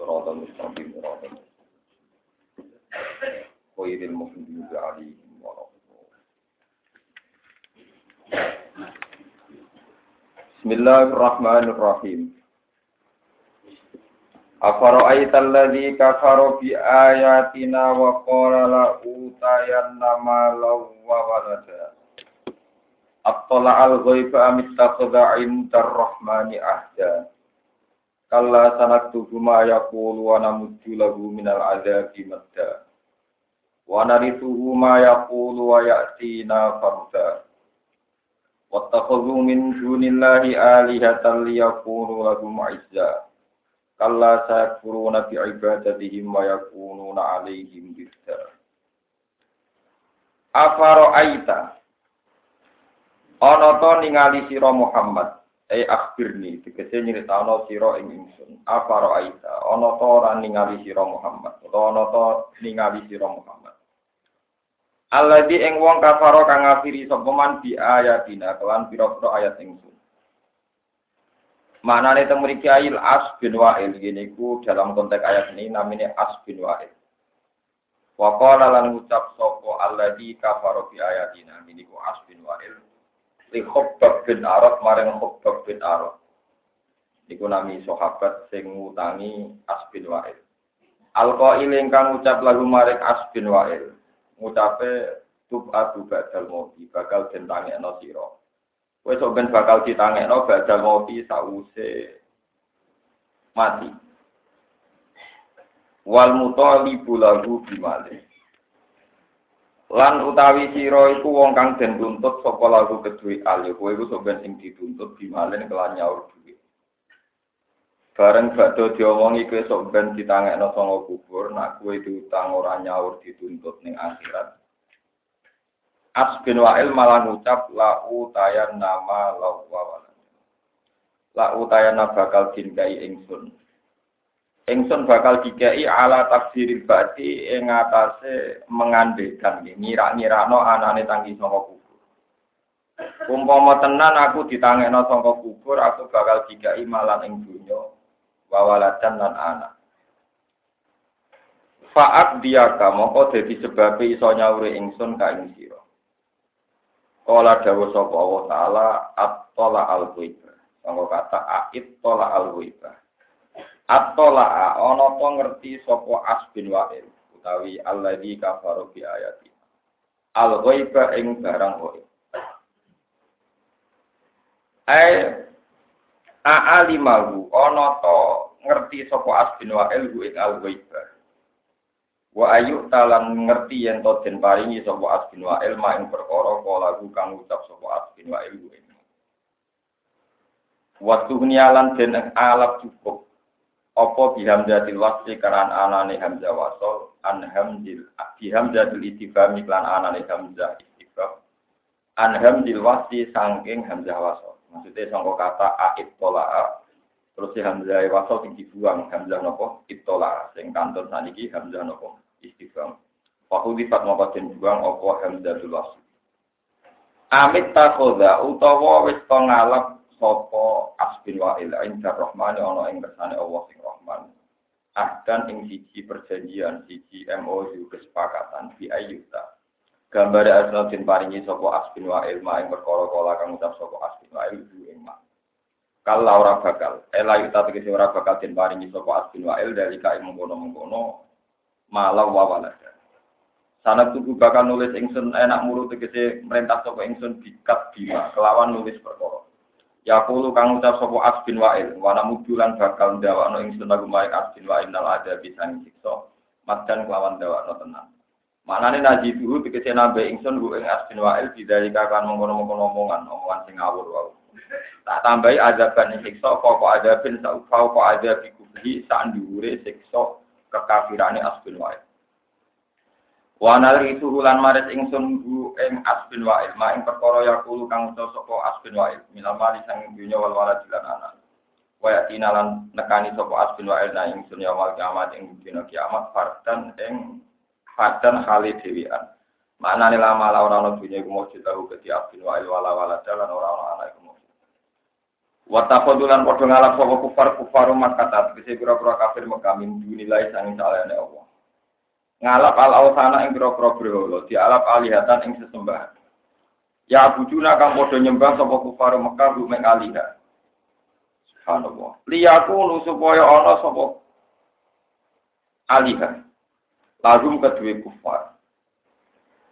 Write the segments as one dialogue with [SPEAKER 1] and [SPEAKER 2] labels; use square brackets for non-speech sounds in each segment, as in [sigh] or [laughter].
[SPEAKER 1] الصراط المستقيم صراط غير المغضوب عليهم ولا بسم الله الرحمن الرحيم أفرأيت الذي كفر بآياتنا وقال لأوتين مالا وولدا أطلع الغيب أم اتخذ عند الرحمن عهدا Kalla sanak tuku ma ya kulu wana namudju lagu minal adhabi madda. Wa narithuhu ma yakulu wa ya'tina farda. Wattakhadhu min dunillahi alihatan liyakunu lahum izza. Kalla sayakfuruna bi ibadatihim wa yakununa alaihim birda. Afaro aita Onoto ningali sira Muhammad eh akhbirni, tegese nyritano sira ing ingsun. Afaro aita, ana to ora ningali sira Muhammad, utawa ana to ningali sira Muhammad. Alladzi ing wong kafaro kang ngafiri sapa man bi ayatina kelan pira-pira ayat ingsun. Maknane teng mriki ayil as bin wa'il ngene iku dalam konteks ayat ini namanya as bin wa'il. Wa qala lan ngucap sapa alladzi kafaro bi ayatina ngene iku as bin wa'il li Khabbab bin Arad maring Khabbab bin Arad. Iku nami sahabat sing ngutangi As bin Wa'il. Alqail ingkang ngucap lagu maring As bin Wa'il. Ngucape tub adu badal mati bakal den tangekno sira. Kowe sok ben bakal ditangekno badal mati sause mati. Wal mutalibu lahu bimale. Lan utawi sira iku wong kang den tuntut sapa lagu kedue ali kowe iku sampeyan sing dituntut bimalen kelan nyaur duit. Bareng badhe diomongi kowe ben ditangekno sanga kubur nak kowe diutang ora nyaur dituntut ning akhirat. As bin Wa'il malah ngucap la utayan nama lawa La utayan bakal dinkai ingsun. Ingsun bakal dikei ala tafsiril bati ing atase mengandekan ngira-ngirakno anane tangi saka kubur. Umpama tenan aku ditangekno saka kubur, aku bakal dikei malan ing donya wawaladan lan anak. Faat dia mongko dadi sebabe iso nyauri ingsun ka ing sira. Kala dawuh sapa Allah taala at-tala. Sangka kata ait tola al-ghaibah. Atola ana to ngerti sapa As bin Wa'il utawi alladzi kafaru bi ayati. Al ghaiba ing barang ghaib. Ai a'alimahu ana to ngerti sapa As bin Wa'il ku ing al ghaiba. Wa ayu talan ngerti yen to den paringi sapa As bin Wa'il ma ing perkara kala kang ucap sapa As bin Wa'il ku ing. Waktu nialan den alap cukup apa bihamzatil wasli karan anane hamzah wasol an hamzil bihamzatil istifham iklan anane hamzah istifham an hamzil wasli sangking hamzah wasol maksudnya sangka kata aib tola terus si hamzah wasol sing dibuang hamzah nopo? Itola sing kantor saniki hamzah nopo? Istifham Fahu difat moko den buang apa hamzatul wasli Amit takhoda utawa wis to sapa asbin wa'il inda rahman ana ing kersane Allah sing rahman. Ahdan ing siji perjanjian siji MOU kesepakatan bi ayyuta. Gambar asal den paringi sapa asbin wa'il ma ing perkara kala kang ucap sapa asbin wa'il du ing ma. Kala ora bakal. Ela yuta tegese ora bakal den paringi sapa asbin wa'il dari ka ing mengkono-mengkono malah wa walada. Sanad tubuh bakal nulis ingsun enak mulu tegese merintah sapa ingsun bikat bima kelawan nulis perkara Ya kulo kang ucap sapa As bin Wa'il, wana mudulan bakal ndawakno ingsun lagu maring As Wa'il nal ada bisa siksa, madan kelawan ndawakno tenan. Maknane naji dulu tegese nambe ingsun ku ing As bin Wa'il didalika kan mengkono-mengkono omongan, omongan sing ngawur wae. Tak tambahi azaban siksa pokok azabin saufa kok azab kubhi sak dhuwure siksa kekafirane As Wa'il. Wanal itu ulan maris ingsun bu ing asbin wa'il ma ing perkara yakulu kang uta sapa asbin wa'il minal mali sang dunya wal walad lan anak. Wa lan nekani sapa asbin wa'il na ingsun ya wal kiamat ing dina kiamat fardan ing fardan khalid dewian. Maknane lama la ora ana dunya iku mujud tahu ke asbin wa'il wala wala dalan ora ana anak iku mujud. Wa tafadulan padha ngalap sapa kufar kufar Makkah tegese pira-pira kafir Mekah min dunilai salehane Allah. Ngalap al ausana ing pira-pira berhala, dialap alihatan ing sesembahan. Ya bujuna kang padha nyembah sapa kufar Mekah rumeng aliha. Subhanallah. Liyaku supaya ana sapa aliha. Lalu kedua kufar.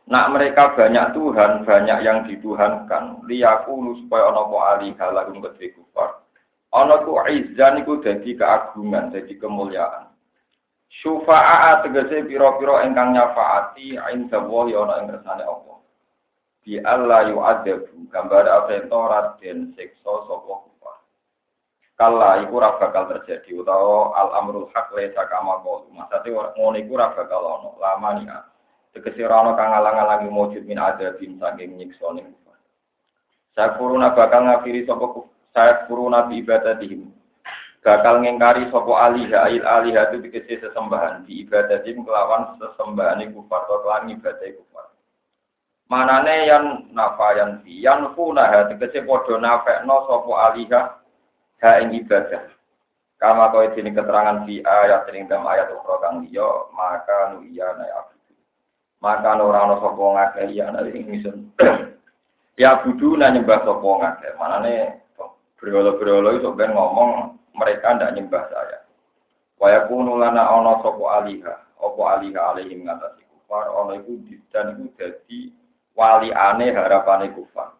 [SPEAKER 1] Nak mereka banyak Tuhan, banyak yang dituhankan. Liyaku supaya ono po alih halagum kedhe kufar. Ono ku izan iku keagungan, dadi kemuliaan. Syufa'a tegese pira-pira ingkang nyafaati inda wa ya ana ing kersane Allah. Bi Allah yu'adzabu gambar aventorat den siksa sapa kufar. Kala iku ora bakal terjadi utawa al amrul haq laisa kama qalu. Maksudnya ngono iku ora bakal ono lamania tegese ora kang alang-alangi mujud min adabin saking nyiksa ning Saya kuruna bakal ngafiri sapa saya kuruna bi ibadatihim. Bakal ngengkari sapa aliha ail aliha itu tegese sesembahan di ibadatihim kelawan sesembahan kufar atau kelawan ibadah kufar. Manane yang nafa yang fi yang funa tegese padha nafekno sapa aliha ha ing ibadah. Kama kau ini keterangan di ayat sering dalam ayat ukhra kang maka nu iya na maka ora ana sapa ngakeh ya ana ing ingsun [clears throat] ya budu na nyembah sapa ngakeh manane berolo-berolo iso ben ngomong mereka ndak nyembah saya. Waya kunu lana ana sapa aliha? Apa aliha alaihim ngatasi kufar? Ana iku dan iku dadi wali aneh harapane kufar.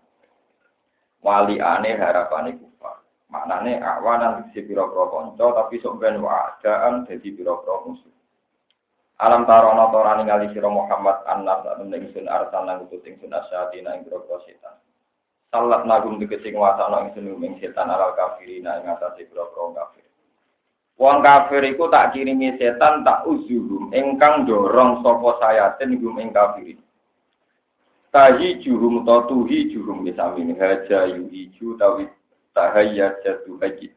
[SPEAKER 1] Wali aneh harapane kufar. Maknane awanan sisi pira-pira kanca tapi sok ben waadaan dadi pira-pira musuh. Alam tarono torani ngali sira Muhammad annas anu ning sun arsan nang utut ing sun asyatina ing grogro setan. Salat nagum dikesing wasana ing sun ing setan alal kafirina ing atase grogro kafir. Wong kafir iku tak kirimi setan tak uzuhum ingkang dorong sapa sayatin gum ing kafirin. Tahi jurum to tuhi jurum ini haja yuhiju tawi tahayya jatu haji.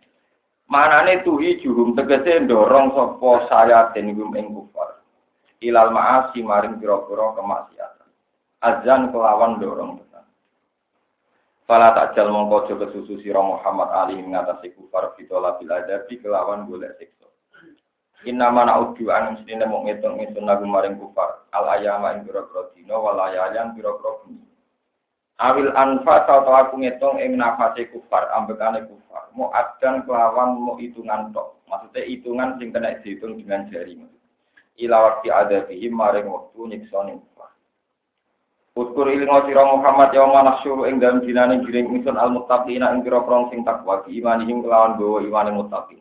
[SPEAKER 1] Manane tuhi jurum tegese dorong sapa sayatin gum ing kufar ilal ma'asi maring pira-pira kemaksiatan. Azan kelawan dorong. Fala takjal mongko aja kesusu sira Muhammad Ali ngatasi kufar fitola bil adabi kelawan golek siksa. Inna mana udu an mestine mung ngitung ngitung lagu maring kufar al ayama ing pira-pira dina wal ayayan pira-pira. Awil anfa tau aku ngitung ing nafase kufar ambekane kufar. Mau adan kelawan mau hitungan tok. Maksudnya hitungan sing kena dihitung dengan jari. Ila wakti ada bihim maring waktu nyiksa Utkur ilingo sira Muhammad ya mana suruh ing dalem dinane giring ingsun al muttaqina ing pira prong sing takwa di imanihim kelawan bawa imane muttaqin.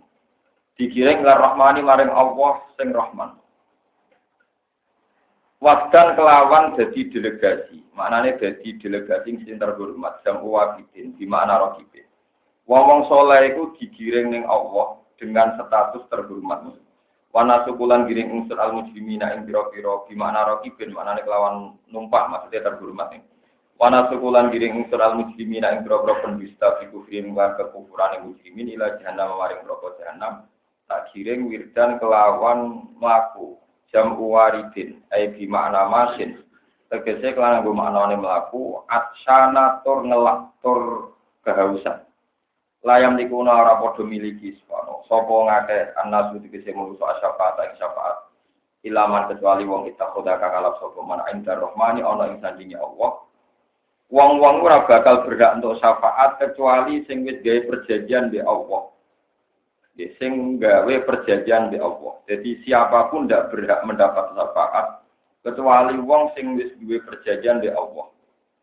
[SPEAKER 1] Digiring lar rahmani maring Allah sing rahman. Waktan kelawan jadi delegasi, maknanya jadi delegasi sing terhormat, jam wabidin, di mana rokibin. Wong-wong soleh itu digiring ning Allah dengan status terhormat. Wana sukulan giring unsur al mujrimina ing pira pira di makna rokibin maknane kelawan numpak maksudnya terhormat ing. Wana sukulan giring unsur al mujrimina ing pira pira pendusta fi kufrin wa kekufuran mujrimin ila jahannam maring neraka jahannam. Tak giring wirdan kelawan mlaku jam uwaridin ai bi makna masin. Tegese kelawan nggo maknane mlaku atsana tur ngelak tur kehausan layam dikuna ora padha miliki sono sapa ngake anasu dikese musuh syafaat ing syafaat. Ilaman kecuali wong itakhoda kang alap sapa man indar rahmani ana ing sandinge Allah. Wong-wong ora bakal berhak untuk syafaat kecuali sing wis gawe perjanjian di Allah. Ya, sing gawe perjanjian di Allah. Jadi siapa pun tidak berhak mendapat syafaat kecuali wong sing wis gawe perjanjian di Allah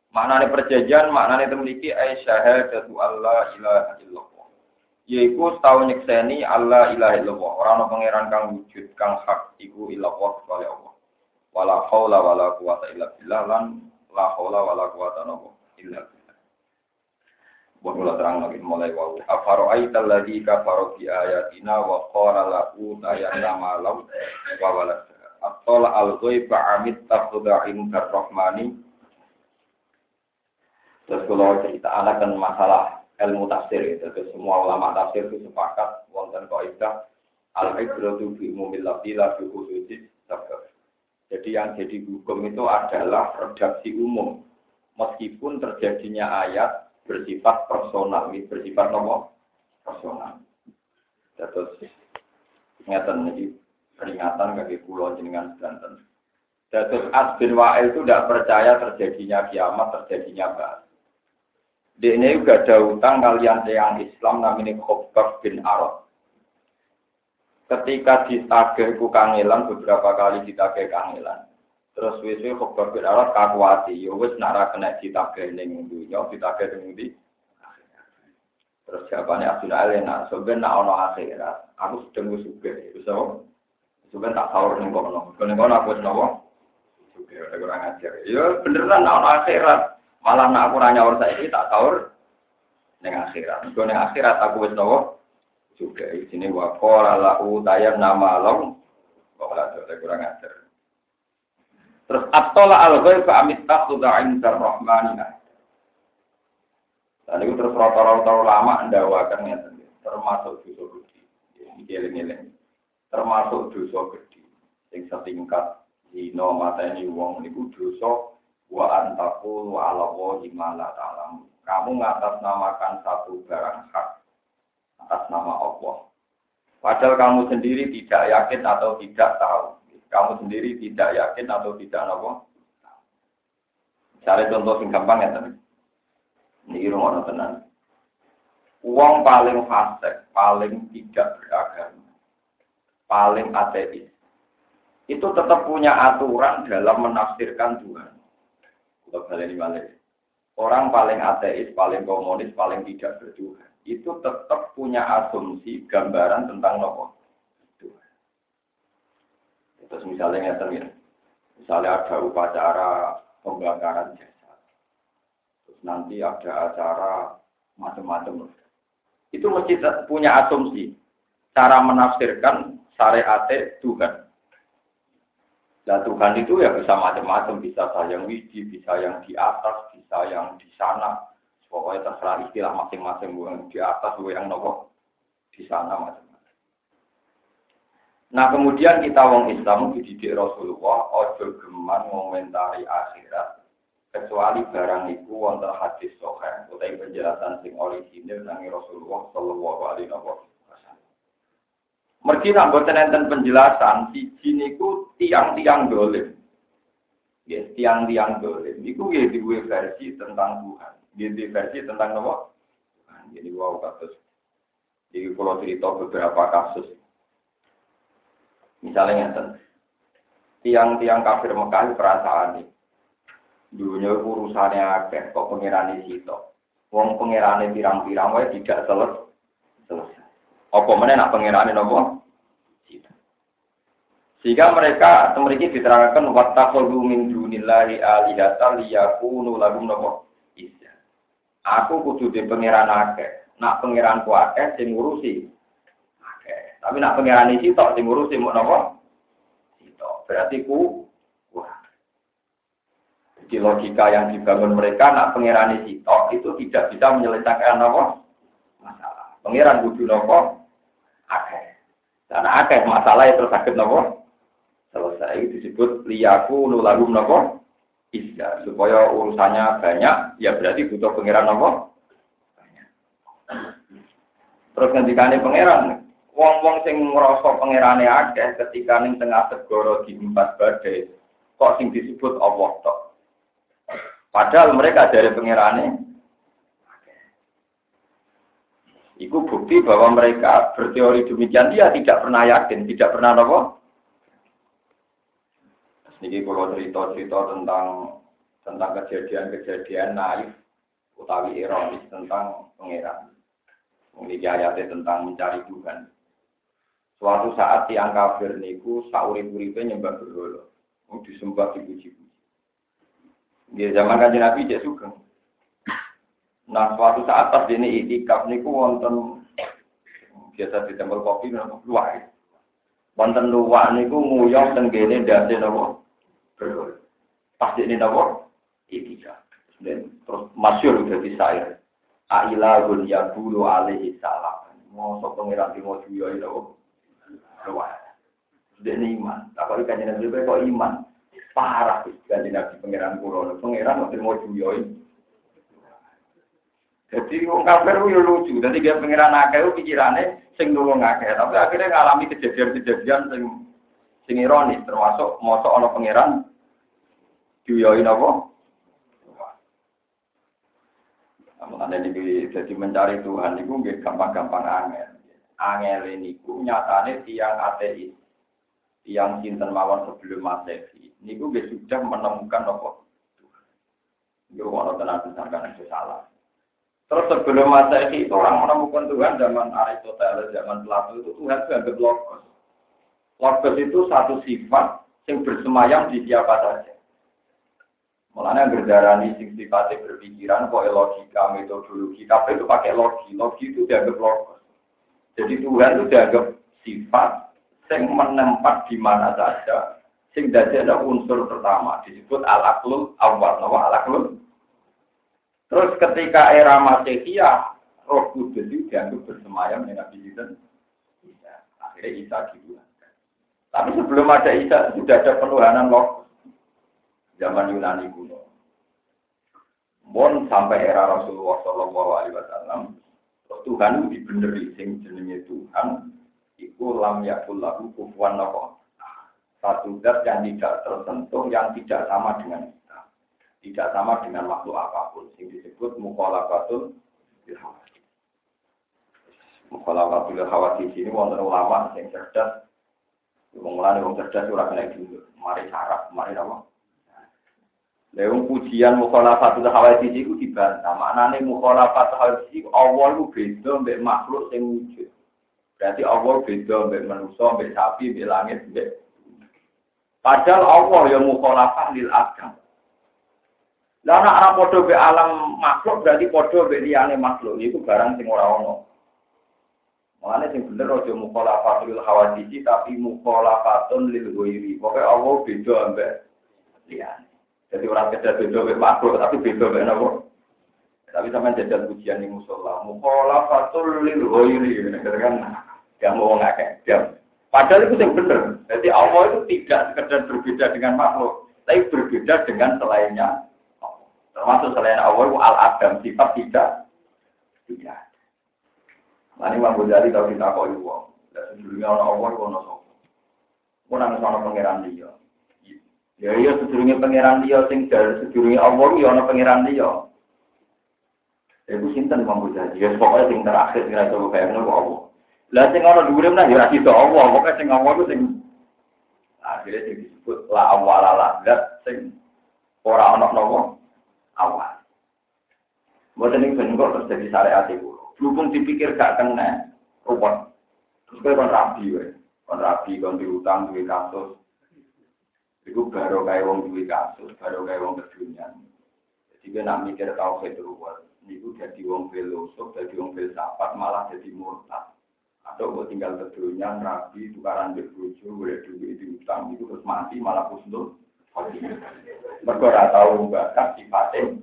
[SPEAKER 1] Maknane perjanjian, maknane memiliki ay syahadatu Allah ilaha illallah. Yaiku setahun nyekseni Allah ilaha illallah. Orang pangeran kang wujud kang hak iku illallah kecuali Allah. Wala haula wala quwata illa billah lan la haula wala quwata illa billah. Mulai terang lagi mulai wau. Afaro aital ladzi kafaro bi ayatina wa qala la utayana malau wa walad. Atola al-ghaiba amit takhudha rahmani Terus kalau cerita anak kan masalah ilmu tafsir itu, terus semua ulama tafsir itu sepakat wonten kaidah al ibratu bi umumil lafzi la bi Jadi yang jadi hukum itu adalah redaksi umum. Meskipun terjadinya ayat bersifat personal, bersifat nomor personal. Terus ngeten ini peringatan bagi pulau jenengan Banten. Terus As bin Wa'il itu tidak percaya terjadinya kiamat, terjadinya bahas. Ini juga ada utang kalian yang Islam namanya Khobab bin Arad. Ketika ditagih ku kangelan beberapa kali ditagih kangelan. Terus wis-wis Khobab bin Arad kakuati, ya wis nak kena ditagih ning dunya, ditagih ning ndi? Terus jawabannya Abdul Alena, sebenarnya nak ono akhirat, aku sedang suka, bisa Sebenarnya tak sahur nih kono, kono kono aku senowo, suka, ada kurang ajar. Ya beneran nak ono akhirat, malah nak aku nanya orang saya tak sahur neng akhirat. Kono neng akhirat aku wis nopo juga. Di sini wakor lahu tayar nama long, kok ada kurang ajar. Terus atola al-ghaib amit takhudha 'inda rahmanina. Dan itu terus rata-rata lama ndawakan ya, termasuk dosa gede. Ini geleng-geleng. Termasuk dosa gede. Yang setingkat zino mata ini wong niku dosa wa antaku wa ala wahi mala ta'lam. Kamu ngatasnamakan satu barang hak atas nama Allah. Padahal kamu sendiri tidak yakin atau tidak tahu. Kamu sendiri tidak yakin atau tidak tahu. Misalnya contoh sing gampang ya tadi. Ini rumah tenan. Uang paling fasik, paling tidak beragama, paling ateis, itu tetap punya aturan dalam menafsirkan Tuhan. Kalau balik balik. Orang paling ateis, paling komunis, paling tidak bertuhan, itu tetap punya asumsi gambaran tentang nopo. Terus misalnya ya, misalnya ada upacara pembakaran jasad, terus nanti ada acara macam-macam. Itu mesti punya asumsi cara menafsirkan syariat Tuhan. Nah Tuhan itu ya bisa macam-macam, bisa yang widi, bisa yang di atas, bisa yang di sana. Pokoknya terserah istilah masing-masing, yang di atas, yang nopo di sana macam-macam. Nah kemudian kita wong Islam dididik Rasulullah, ojo geman ngomentari akhirat, kecuali barang itu wonten hadis sohail, utai penjelasan sing orisinil dari Rasulullah Shallallahu Alaihi Wasallam. Mergi boten enten penjelasan siji niku tiang-tiang dolim. Ya, tiang-tiang dolim. Iku ya di versi tentang Tuhan. Di versi tentang apa? Jadi wow kasus. Jadi kalau cerita beberapa kasus. Misalnya ngeten. Tiang-tiang kafir Mekah perasaan nih. Dunia urusannya akeh kok pengirani situ. Wong pengirani pirang-pirang wae tidak selesai. selesai. Apa mana nak pengirani nopo? Sehingga mereka memiliki diterangkan wattakhadhu min dunillahi alihata liyakunu lahum nopo isya. Aku kudu di pangeran. Nak pangeranku akeh sing ngurusi. Tapi nak pangeran iki tok sing ngurusi mau? Sitok. Berarti ku wah. Logika yang dibangun mereka nak pangeran sitok itu tidak bisa menyelesaikan nopo masalah. Pangeran kudu nopo akeh. Karena akeh masalah itu sakit nopo? Selesai. Disebut liyaku nulagum nopo? Isya supaya urusannya banyak ya berarti butuh pangeran nopo? Terus ngendikane pangeran. Wong-wong sing ngrasa pangerane akeh ketika ning tengah di empat badai kok sing disebut Allah tok? Padahal mereka dari pangerane Iku bukti bahwa mereka berteori demikian dia tidak pernah yakin, tidak pernah nopo Niki kalau cerita-cerita tentang tentang kejadian-kejadian naif utawi ironis tentang pangeran. Ini ayatnya tentang mencari Tuhan. Suatu saat tiang kafir niku saurip-uripe nyembah berhala. Disembah dipuji-puji. Di zaman kanjeng Nabi dia suka. Nah, suatu saat pas ini itikaf niku wonten biasa di tempel kopi nopo luar. Wonten luar niku nguyong tenggene ndase nopo Pasti ini nopo itika. Dan terus masyur udah bisa ya. Ailahun ya bulu alaihi salam. Mau sok pengiran di mau juyo itu nopo. Dan iman. Tapi kan jenazah lebih kok iman. Parah kan nabi pengiran kulo. Pengiran mau mau juyo Jadi wong kafir yo lucu. Dadi dia pengiran akeh pikirane sing nulung akeh, tapi akhirnya ngalami kejadian-kejadian sing sing ironis termasuk mosok ana pangeran diyoi napa? Mulane iki jadi mencari Tuhan itu nggih gampang-gampang angel. Angel niku nyatane tiang ateis. Tiang sinten mawon sebelum Masehi. Niku nggih sudah menemukan? Tuhan. Yo ono tenan itu salah. Terus sebelum Masehi itu orang menemukan Tuhan zaman Aristoteles, zaman Plato itu Tuhan anggap logos. Logos itu satu sifat yang bersemayam di siapa saja. Mulanya berdarani sing sifatnya berpikiran, kok logika, metodologi, tapi itu pakai logi. Logi itu dianggap logos. Jadi Tuhan itu dianggap sifat yang menempat di mana saja. Sing ada unsur pertama disebut al-aklul awal. Al-aklul Terus ketika era Masehiyah, Roh Kudus itu dianggap bersemayam dengan Nabi Isa. Akhirnya Isa digunakan. Tapi sebelum ada Isa sudah ada penuhanan loh zaman Yunani kuno. Bon sampai era Rasulullah Shallallahu Alaihi Wasallam, Tuhan dibeneri sing jenenge Tuhan, iku lam yakul lagu kufuan. Satu zat yang tidak tersentuh, yang tidak sama dengan tidak sama dengan makhluk apa pun yang disebut mukhalafatul ilhawati. Mukhalafatul ilhawati sini wonten ulama yang cerdas Wong mulane wong cerdas ora kena dulu. Mari sarap, mari apa? Lewung pujian mukhalafatul hawati iku dibantah. Maknane mukhalafatul hawati iku Allah iku beda mbek makhluk sing wujud. Berarti Allah beda mbek manusia, mbek sapi, mbek langit, mbek Padahal Allah yang mukhalafah lil agam. Lah nek ana padha be alam makhluk berarti padha be liyane makhluk iku barang sing ora ono. Mulane sing bener aja mukhalafatul hawadisi tapi mukhalafatun lil ghairi. Pokoke Allah beda ambek liyane. Jadi orang beda beda be makhluk tapi beda be napa? Tapi sampean jajal pujian ning musala. Mukhalafatul lil ghairi kan gak mau ngakeh. Padahal itu yang benar. Jadi Allah itu tidak sekedar berbeda dengan makhluk, tapi berbeda dengan selainnya Termasuk selain Allah al adam sifat tidak tidak. Ini Imam Ghazali kalau kita kau ibu, dan sebelumnya orang Allah itu ono sopo. Kau nang sono pangeran dia. Ya iya sebelumnya pangeran dia sing dari sebelumnya Allah ya ono pangeran dia. Ibu sinten Imam Ghazali. Ya pokoknya sing terakhir kira coba kayak ngono Allah. Lah sing ono dhuwure menah ya ora sida Allah, pokoknya sing Allah itu sing akhirnya disebut la awalalah zat sing ora ono nopo awal. Buat ini bentuk terus jadi syariat itu. Berhubung dipikir gak kena, rumput. Terus gue kon rabi, gue. Kon rabi, kon diutang, duit kasus. Itu baru kayak wong duit kasus, baru kayak wong kedunian. Jadi gue nak mikir tau saya ruwet. Niku jadi wong filosof, jadi wong filsafat, malah jadi murtad. Atau gue tinggal kedunian, rabi, tukaran berbuju, boleh duit diutang, itu terus mati, malah kusnul. Mereka tahu bakat sifatnya.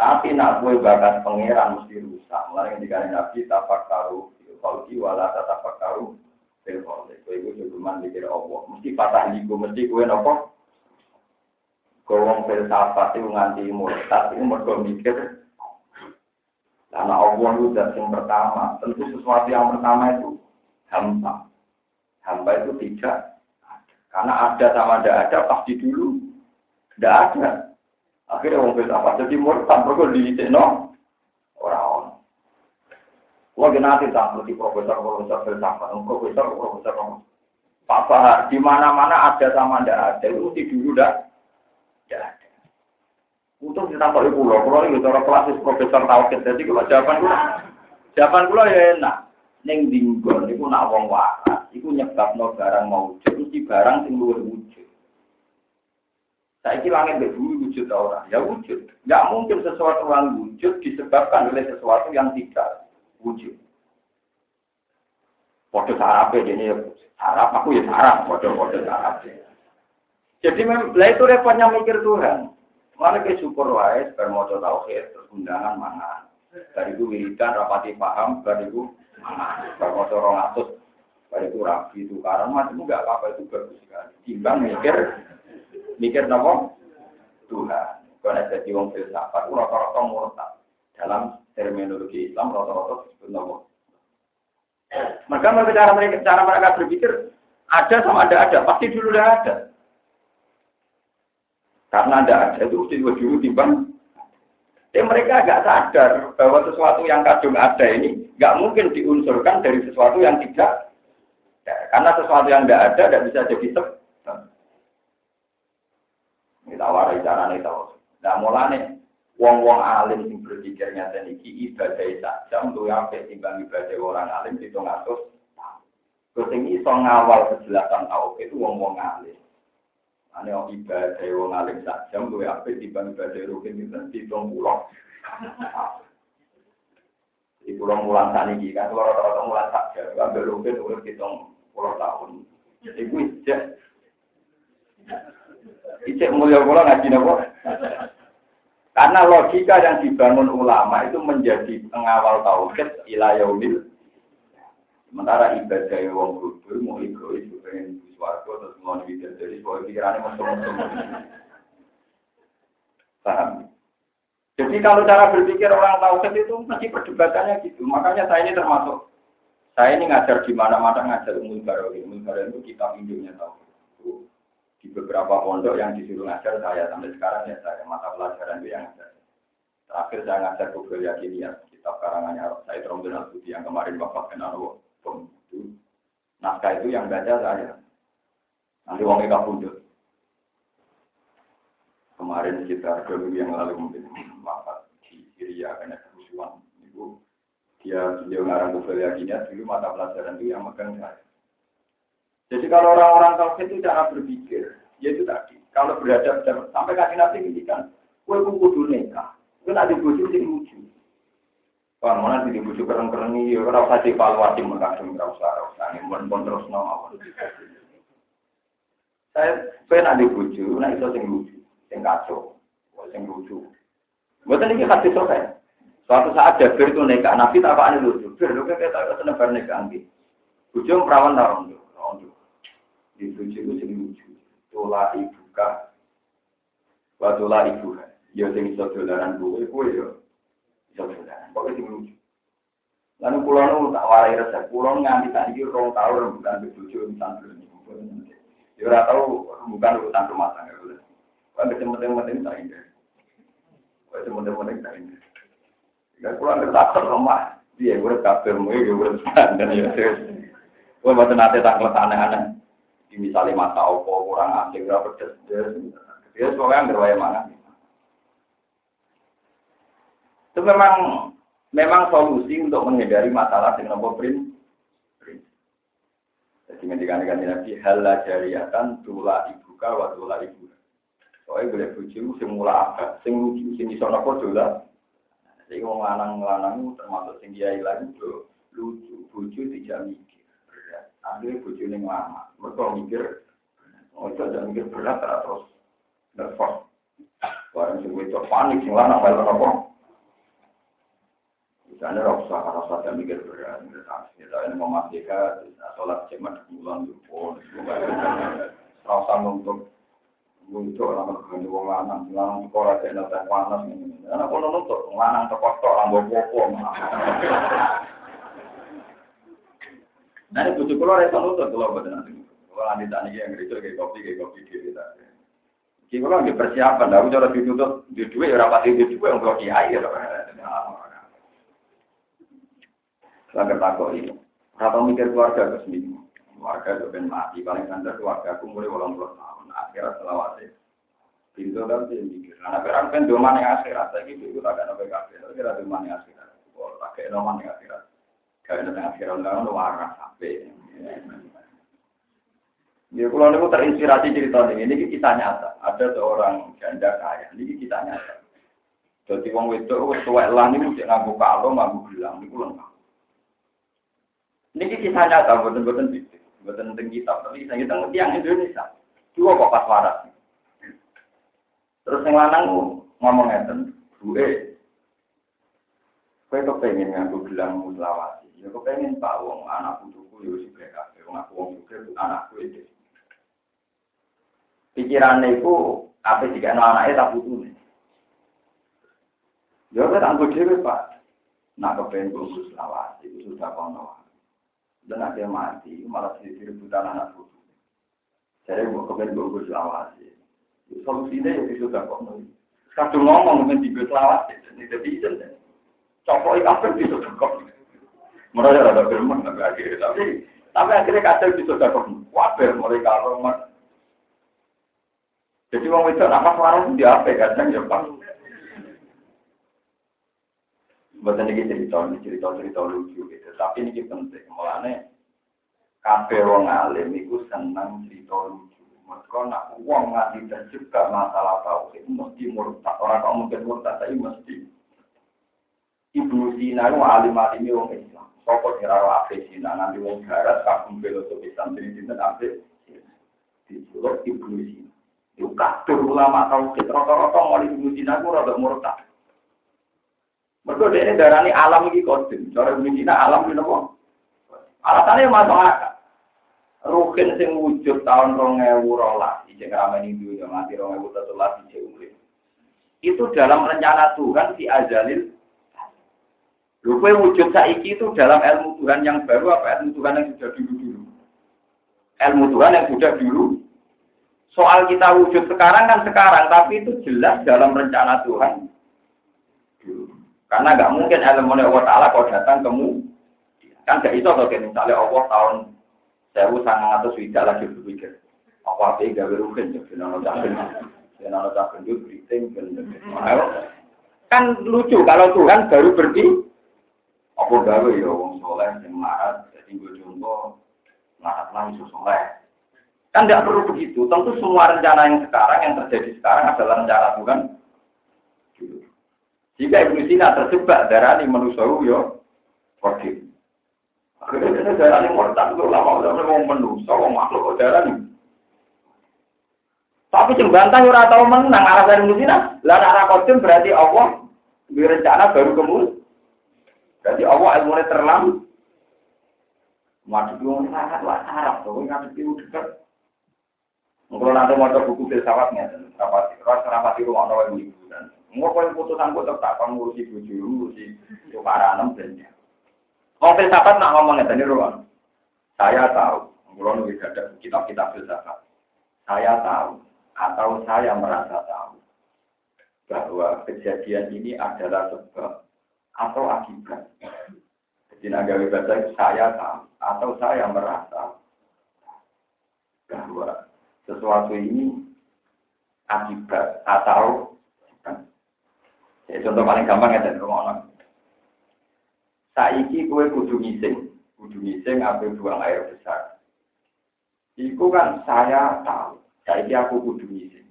[SPEAKER 1] Tapi nak gue bakat pangeran mesti rusak. Mulai ketika Nabi tapak karu, kalki wala tapak karu, filkol. Itu itu cuma mikir Allah. Mesti patah liku, mesti gue nopo. Gowong filsafat itu nganti murtad, itu mereka mikir. Karena Allah itu dat yang pertama. Tentu sesuatu yang pertama itu hamba. Hamba itu tidak karena ada sama tidak ada pasti dulu tidak ada. Akhirnya orang filsafat jadi murtad di no orang orang. Wah nanti tak seperti profesor-profesor filsafat, profesor-profesor Pak Bahar, di mana-mana ada sama tidak ada, itu dulu tidak ada. Untuk kita tahu pulau, pulau ini cara klasis profesor tauhid. Jadi kalau jawaban gue, jawaban gue ya enak. Neng dinggon, itu nak wong waras, itu nyebabno barang mau mesti barang sing luwih wujud. Saiki langit mbek bumi wujud ora? Ya wujud. Enggak mungkin sesuatu yang wujud disebabkan oleh sesuatu yang tidak wujud. Foto sarap jadi sarap, aku ya sarap, foto-foto sarap. Jadi memang itu repotnya mikir Tuhan. Malah ke syukur wae, bermoco tauhid, terus undangan mangan. Dari itu wiridan, rapati paham, dari itu mangan. Bermoco rong atus, Pada itu rapi itu karena macam enggak apa-apa itu bagus sekali. Timbang mikir, mikir nopo Tuhan. Karena jadi wong filsafat, rata-rata murtad. Dalam terminologi Islam rata-rata disebut nopo. Maka mereka cara mereka cara mereka berpikir ada sama ada ada pasti dulu udah ada. Karena ada ada itu mesti dulu timbang. Ya mereka agak sadar bahwa sesuatu yang kadung ada ini nggak mungkin diunsurkan dari sesuatu yang tidak. Karena sesuatu yang tidak ada tidak bisa jadi sebab. Kita warai cara nih tahu. Nah mulane wong-wong alim sing berpikirnya dan iki ibadah sak jam lu apik timbang ibadah orang alim itu ngatus. Terus ini iso ngawal kejelasan tau itu wong-wong alim. Ane ibadah wong alim sak jam lu apik timbang ibadah rukin itu hitung pulau. Di pulau mulan tani kan kalau rata-rata mulan sak jam, ambil rukin urut hitung pulau tahun. Iku ijek. Ijek mulia pulau ngaji nopo. Karena logika yang dibangun ulama itu menjadi pengawal tauhid ila yaumil. Sementara ibadah wong kudur mau egois pengen suwargo terus mau bidal dari bahwa pikirannya mesum-mesum. Paham? Jadi kalau cara berpikir orang tauhid itu masih perdebatannya gitu. Makanya saya ini termasuk saya ini ngajar di mana-mana ngajar umum barowi. Umum barowi itu kita induknya tauhid di beberapa pondok yang disuruh ngajar saya sampai sekarang ya saya mata pelajaran itu yang ngajar. Terakhir saya ngajar Google ya kitab karangannya saya Rombel Al yang kemarin bapak kenal itu naskah itu yang baca saya. Nanti uangnya gak pundut. Kemarin kita dua minggu yang lalu mungkin wafat di Syria karena kerusuhan. Dia beliau ngarang Google Yakiniyah dulu mata pelajaran itu yang megang saya. Jadi kalau orang-orang kafir itu cara berpikir, yaitu tadi. Kalau beradab sampai kasih nanti ngintikan, kue kuku nikah, kue nanti bujuk sih lucu. Wah, mana sih dibujuk keren-keren ini, ya kalau usah dievaluasi mengkasih, nggak usah, nggak usah, ini pun terus nama. Saya, saya nanti bujuk, nah itu sing lucu, sing kacau, sing lucu. Buatan ini kasih sore. Suatu saat Jabir itu nikah, Nabi tak apa lucu. Bir, lu kayak tak seneng nikah, Bujuk perawan tarung itu itu sing lucu. Tola ibu kah, watola ibu kah. Ya sing iso dolaran kowe kowe ya iso dolaran. Pokoke sing lucu. Lalu pulau nu tak warai resep, pulau nganti tak iki rong tahun bukan betuju insan belum Ya ora tahu bukan urusan rumah tangga. Kan penting-penting tak. Kau penting-penting tak ini. Ya pulau ngerti rumah. Dia gue kabel mu, gue gue dan ya. Gue buat nanti tak aneh-aneh misalnya mata opo kurang asing berapa pedes dia soalnya yang berwaya mana itu memang memang solusi untuk menghindari masalah dengan nomor print jadi ngendikan kan nabi halal jariatan tula ibu wa tula ibu soalnya boleh bujuk sing mula apa sing lucu sing iso nopo dola jadi ngomong lanang lanang termasuk sing kiai lagi lucu bujuk tidak mikir Akhirnya bujuk ini lama. Mereka mikir, itu aja mikir berat terus nervous. Barang sing itu panik, sing lanang balik apa? Misalnya rasa rasa dan mikir berat, mikir taksi. Saya memastikan sholat cemat bulan dulu. Rasa untuk untuk orang berkendi wong lanang, lanang sekolah tidak ada panas ini. Anak pun nuntut, lanang terkotor, rambut popo. [laughs] Nah ini bujuk kulo rasa nutut kulo buat nanti. Kulo nanti tanya yang gereja kayak kopi kayak kopi tadi. Jadi kulo lagi persiapan, aku cara ditutup di dua rapat di dua yang kulo kiai ya. Langgar takut ini. Rata mikir keluarga ke sini. Keluarga itu mati paling santer keluarga aku mulai ulang tahun. Akhirnya selawat Pintu kan dia mikir. Nah, perang kan dua mana akhirat. Saya gitu, itu tak ada PKB. Kira dua mana akhirat. Kalau pakai nomor akhirat. Kalau ada akhirat, kan waras sampai. Ya, kalau ini terinspirasi cerita ini, ini kita nyata. Ada seorang janda kaya, ini kita nyata. Jadi wong itu, tua lah ini ngaku kalau, ngaku bilang, ini lengkap. Ini kita nyata, betul-betul gitu. Betul tentang kitab, tapi kita kita yang Indonesia. Dua kok pas waras. Terus yang lanang ngomong ngeten, gue, gue kepengen ngaku bilang muslawat. Ya pengen pak wong anak putuku yo juga kafe wong aku wong juga anakku itu. Pikirannya itu apa jika anak anaknya tak putu nih. Ya kan anggo dhewe Pak. Nak kepengen bungkus lawas itu sudah kono. Dan ada mati malah jadi rebutan anak putu. Saya mau kepengen bungkus lawas. Solusinya ya sudah kono. Kadung ngomong dengan tiga lawas itu tidak bisa. Copok apa bisa kok. Mereka ada firman tapi akhirnya tapi tapi akhirnya kadang bisa dapat wabar mulai kalau Jadi orang itu apa suara di apa kadang ya pak. Bukan ini cerita, ini cerita-cerita lucu gitu. Tapi ini penting. Mulanya, kafe wong alim itu senang cerita lucu. Mereka nak ngasih dan juga masalah itu mesti murtad. Orang kau mungkin murtad, tapi mesti. Ibu Sina itu alim-alim wong Islam. Sokot kira afe Sina, nanti wong garas, kagum filosofi santri di afe. Di Pulau Ibu Sina. Itu kabeh ulama tahu rata-rata mau Ibu Sina itu rada murtad. Mereka ini darani alam ini kodim. Cara Medina alam ini apa? Alasannya masuk akal. Rukin sing wujud tahun rong ewu rolas. Ijek ramen itu yang mati rong ewu tetulah ijek urip. Itu dalam rencana Tuhan si azalil. Lupa wujud saiki itu dalam ilmu Tuhan yang baru apa ilmu Tuhan yang sudah dulu-dulu? Ilmu Tuhan yang sudah dulu. Soal kita wujud sekarang kan sekarang, tapi itu jelas dalam rencana Tuhan. Karena nggak mungkin ilmu Allah Ta'ala kalau datang kemu. Kan gak itu kalau misalnya Allah tahun sewu sangat atau tidak lagi berpikir. Apa apa gak berukin jadi nono cakin, nono cakin itu briefing kan lucu kalau Tuhan baru berdi. Apa gawe ya wong soleh yang marah jadi gue contoh marah langsung soleh. Kan tidak perlu begitu. Tentu semua rencana yang sekarang yang terjadi sekarang adalah rencana Tuhan jika Ibnu Sina terjebak darah ini manusia yo kodim. Dia darah ini murtad itu lama udah mau manusia, mau makhluk darah ini. Tapi bantah ora tahu menang arah dari Sina. Lah arah kodim berarti Allah berencana baru kemudian. Berarti Allah ilmunya terlambat. Madu itu sangat wah Arab nggak itu dekat. Kalau nanti mau buku filsafatnya, rapati, rasa rapati rumah orang ibu dan kau putusan kau tetap kan ngurusi buju, ngurusi enam dan Mau filsafat nak ngomong tadi ruang. Saya tahu, mulai nulis ada kitab-kitab filsafat. Saya tahu atau saya merasa tahu bahwa kejadian ini adalah sebab atau akibat. Jadi nagawi bahasa saya tahu atau saya merasa bahwa sesuatu ini akibat atau Ya, contoh paling gampang ya dan rumah Saiki kue kudu ngising, kudu ngising ambil buang air besar. Iku kan saya tahu, saiki aku kudu ngising.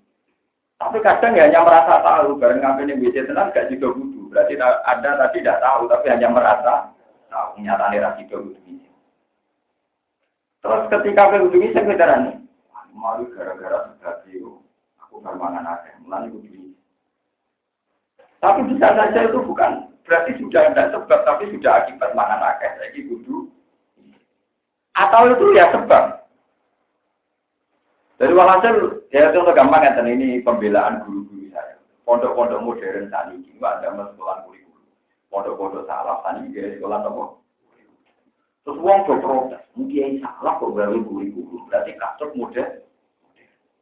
[SPEAKER 1] Tapi kadang ya hanya merasa tahu, bareng ngambil yang bisa tenang gak juga kudu. Berarti ada tadi tidak tahu, tapi hanya merasa tahu. Nyatanya rasi juga kudu ngising. Terus ketika kudu ngising, kita rani. Mari gara-gara sudah aku bermangan aja, mulai kudu ngising. Tapi bisa saja itu bukan berarti sudah ada sebab, tapi sudah akibat makan akeh lagi kudu. Atau itu ya sebab. Dari walhasil, ya contoh gampang ya, ini pembelaan guru-guru saya. Pondok-pondok modern saat ini, ada sekolah kurikulum. Pondok-pondok salah saat ini, sekolah apa? Terus uang protes, mungkin salah kok gawe kurikulum, berarti katut modern.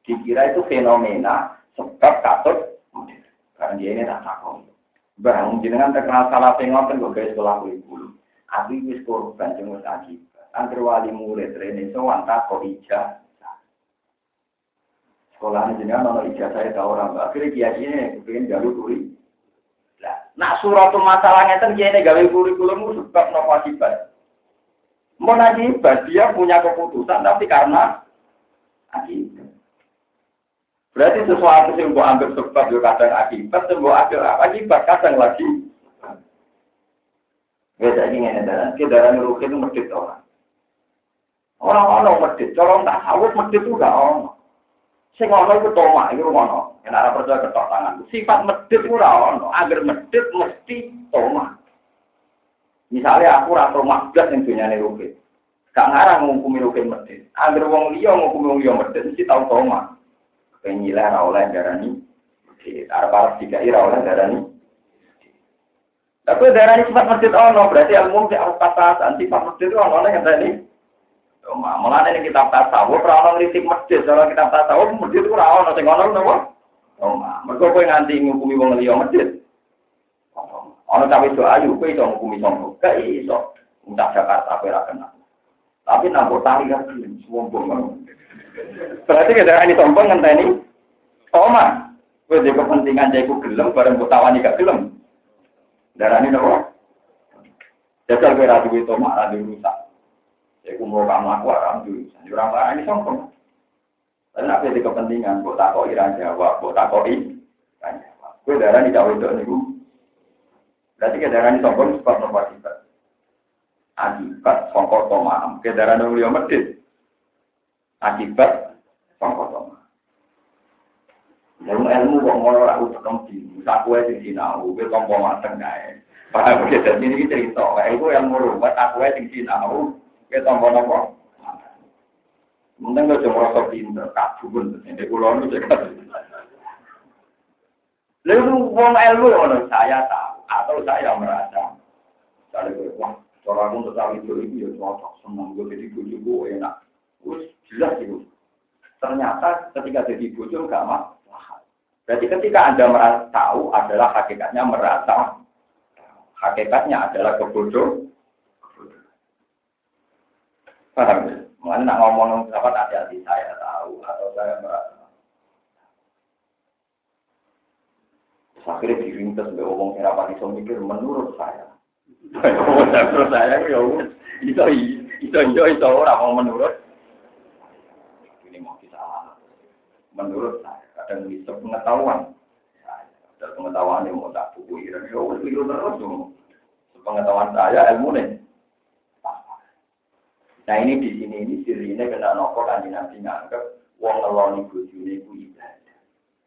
[SPEAKER 1] Dikira itu fenomena sebab katut modern. Karena dia ini tak takut. Bang, jenengan terkenal salah pengoten kok guys sekolah kurikulum. Abi wis korban jeung wis akibat. Angger wali murid rene sowan tak kok ija. Sekolah ini jenengan ono ija saya tahu orang. Akhirnya kiai ini kepengen jalur kuri. Lah, nak suratul masalah ngeten kiai ini gawe kurikulum sebab nopo akibat. Mau akibat dia punya keputusan tapi karena akibat. Berarti sesuatu yang mau anggap sebab juga kadang akibat, yang mau ambil akibat kadang lagi. Beda ini ini dalam kendaraan rugi itu medit orang. Orang-orang medit, orang tak sawut medit itu gak orang. Sing ono itu toma, itu ono. Kenapa percaya ketok tangan. Sifat medit itu ora ono. Agar medit mesti toma. Misalnya aku rasa rumah belas yang punya rugi. Gak ngarang ngukumi rugi medit. Agar wong liya ngukumi wong liya medit, mesti tahu toma. Penyilai ra oleh darani. Arab-Arab ira oleh darani. Tapi darah ini sifat masjid ono berarti ilmu si harus pasasan sifat masjid itu ono yang tadi. Malah ini kitab tasawuf, orang ngritik masjid, kalau kitab tasawuf masjid itu ono sing ono? Oh, mergo kowe nganti ngukumi wong liya masjid. Ono cawe do ayu kowe iso ngukumi sombong. Gak iso. Entah Jakarta kowe ora kenal. Tapi nampo tari kan sombong. Berarti kita ini sombong ngenteni Oma. Kowe di kepentingan jaiku gelem bareng kutawani gak gelem. Darani napa? Jajal kowe ra duwe tomak ra rusak. Iku mau kamu aku alhamdulillah. Di orang lain ini sombong. Tapi apa di kepentingan? Buat takoi iran jawab, takoi iran jawab. Gue darah di jauh itu nih. Berarti ke darah ini sombong sebab nomor kita. Akibat songkok tomaham. Ke darah ini beliau medit. Akibat tomaham. Ilmu ilmu kok ngono ora utek tempi. Aku sing sinau, kowe tompo mateng kae. Paham iki dadi iki cerita. Iku ilmu ruwet aku sing sinau. Kita tambah nopo. Mungkin gak cuma rasa pinter, kabun. Ini pulau itu juga. Lalu uang ilmu yang saya tahu atau saya merasa. Saya wah, cara aku tetap itu itu ya cocok senang gue jadi gue enak. Gue jelas itu. Ternyata ketika jadi bujuk gak masalah. Berarti ketika anda merasa tahu adalah hakikatnya merasa. Hakikatnya adalah kebodohan. Paham ya? Mengenai nak ngomong apa hati-hati saya tahu atau saya merasa. Akhirnya dirintas sampai ngomong saya apa bisa mikir menurut saya. [laughs] menurut saya ya itu itu itu itu orang mau menurut. Ini mau kita menurut saya kadang bisa pengetahuan. Ada pengetahuan yang mau tak buku, ya itu terus. Pengetahuan saya ilmu nih. Nah ini di sini ini sirine kena nopo kan nabi nganggep wong ngeloni bojone ku ibadah.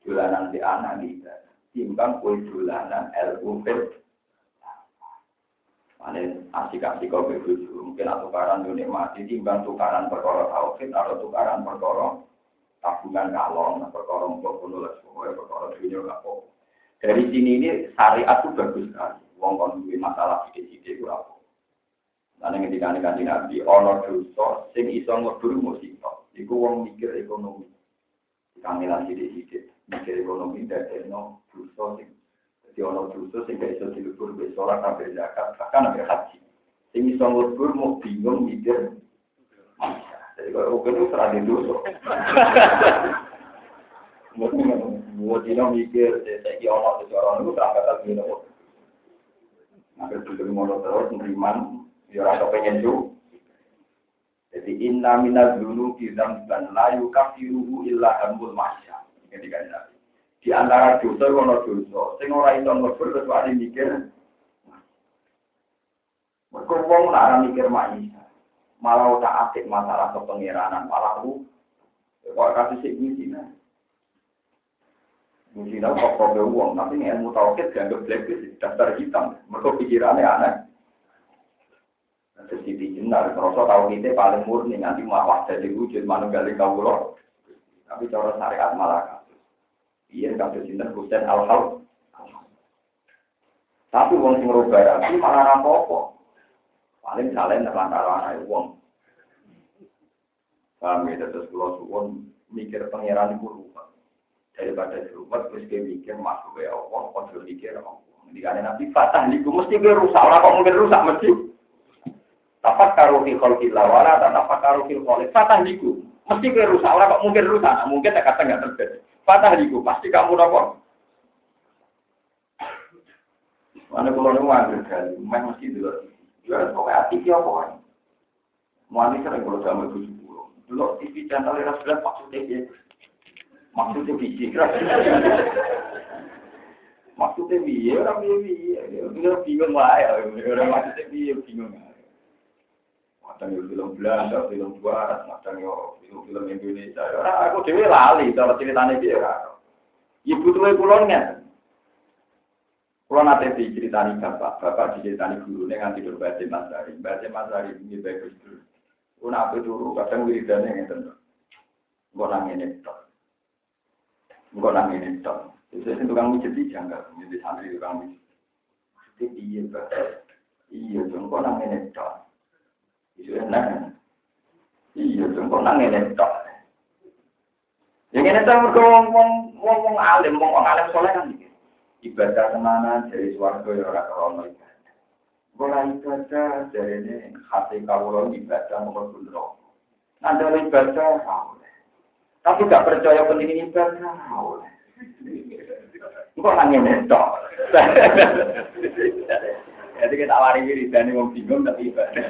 [SPEAKER 1] Dolanan di anak ibadah. Timbang kue dolanan ilmu fil. Mana asik-asik kau begitu mungkin tukaran dunia mati timbang tukaran perkara tauhid atau tukaran perkara tabungan kalong perkara mbok nulis pokoknya perkara dunia kapok. Dari sini ini syariat itu bagus sekali. Wong kon masalah sidik-sidik itu apa? Nanti ketika kanji nabi, ono dosa, sing iso ngeburu musibah. Iku wong mikir ekonomi. Kamilan sidik-sidik, mikir ekonomi, dari no dosa sing. Jadi ono dosa sing gak iso dilebur, besolah sampai zakat, bahkan sampai haji. Sing iso ngeburu mau bingung mikir. Oke itu serah di dosa. Dino mikir, saya kira ono seseorang itu serah kata gini. Akhirnya dulu mau terus, meriman, ya ora pengen tuh. Jadi inna minaz dzunubi dzamban la yukaffiruhu illa hamul masya. Ini kan Di antara dosa ono dosa, sing ora iso ngebur kecuali mikir. Mergo wong mikir maisa. Malah tak asik masalah kepengiranan, malah lu kok kasih sik zina. Zina kok kok uang, tapi ilmu tauhid dianggap blacklist, daftar hitam. Mergo pikirannya aneh. Terus di jenar, merasa kita paling murni nanti mau jadi wujud mana gali kau loh. Tapi cara syariat malah kasus. Iya kasus ini Husain al hal. Tapi uang sing rubah malah rapopo. Paling kalian terlantar anak uang. Kami ya, terus pulau suwon mikir pangeran itu lupa. Daripada rumah terus dia mikir masuk ke Allah, kontrol mikir Allah. Jadi kalian nanti fatah niku mesti gue rusak. Orang kok mungkin rusak mesti. Tapak karo fi khalqillah wala tapak karo fil khaliq. Fatah niku. Mesti kowe rusak ora kok mungkin rusak. Mungkin tak kata enggak terjadi. Fatah niku pasti kamu napa? Mana kalau nemu anggur kali, main mesti dulu. Ya, pokoknya hati dia apa? Mau sering kalau sama tujuh puluh. Dulu TV channel era sebelas maksudnya dia. Maksudnya biji keras. Maksudnya biye, orang biye biye. Dia bingung lah ya. Orang maksudnya biye bingung. Kadang yo film Belanda, film Barat, kadang yo film-film Indonesia. Ora aku dhewe lali cara ceritane piye ora. Ibu tuwe kula ngene. Kula nate diceritani bapak, bapak diceritani gurune nganti do baca Mas Ari. Baca Mas Ari iki bagus terus. Una apa turu kadang wiridane ngeten. Engko nang ngene tok. Engko nang ngene tok. Itu sing tukang mijit iki janggal, mijit santri tukang mijit. Iya, iya, jengko nang ini tok. Itu enak. Iya, jengko nang ini tok. Ya ini tuh wong wong alim, wong alim soleh kan ibadah ke mana dari suarga ya orang krono ibadah. Bola ibadah dari ini hati kawulon ibadah mau. Nanti ibadah Tapi gak percaya penting ibadah, Kok nangis netok? Jadi kita awari diri dan wong bingung tapi ibadah.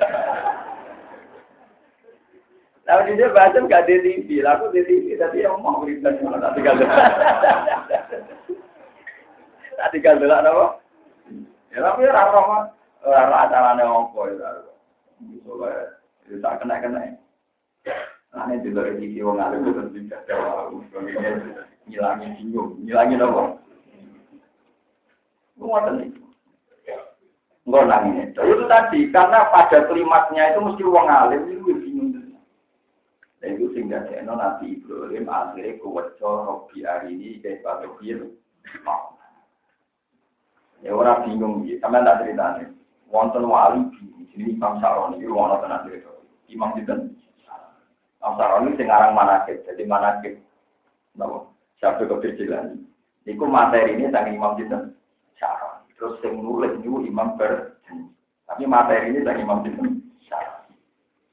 [SPEAKER 1] Tapi dia baca gak di TV, aku di TV tapi yang mau beribadah malah tak. Tak tinggal dulu apa? Ya tapi orang orang orang acaranya apa ya? Soalnya itu tak kena kena. Nah ini juga TV wong alim itu tidak jawab. Ngilangi bingung, ngilangi apa? Ngoten itu. Enggak nangis. Itu tadi karena pada klimaksnya itu mesti uang alim itu bingung. Dan itu sehingga Deno Nabi Ibrahim akhirnya kuwetco Robi hari ini kayak Pak Robir. Ya orang bingung gitu. Sama tak cerita nih. Wonten wali. Sini Imam Saroni itu wonten tenan cerita. Imam Sinten. Imam Saroni sing aran. Jadi manakib. Napa? Siapa keberjilan. Iku materi ini sang Imam Sinten. Terus yang nulis itu Imam Berjanji. Tapi materi ini dari Imam Sinten.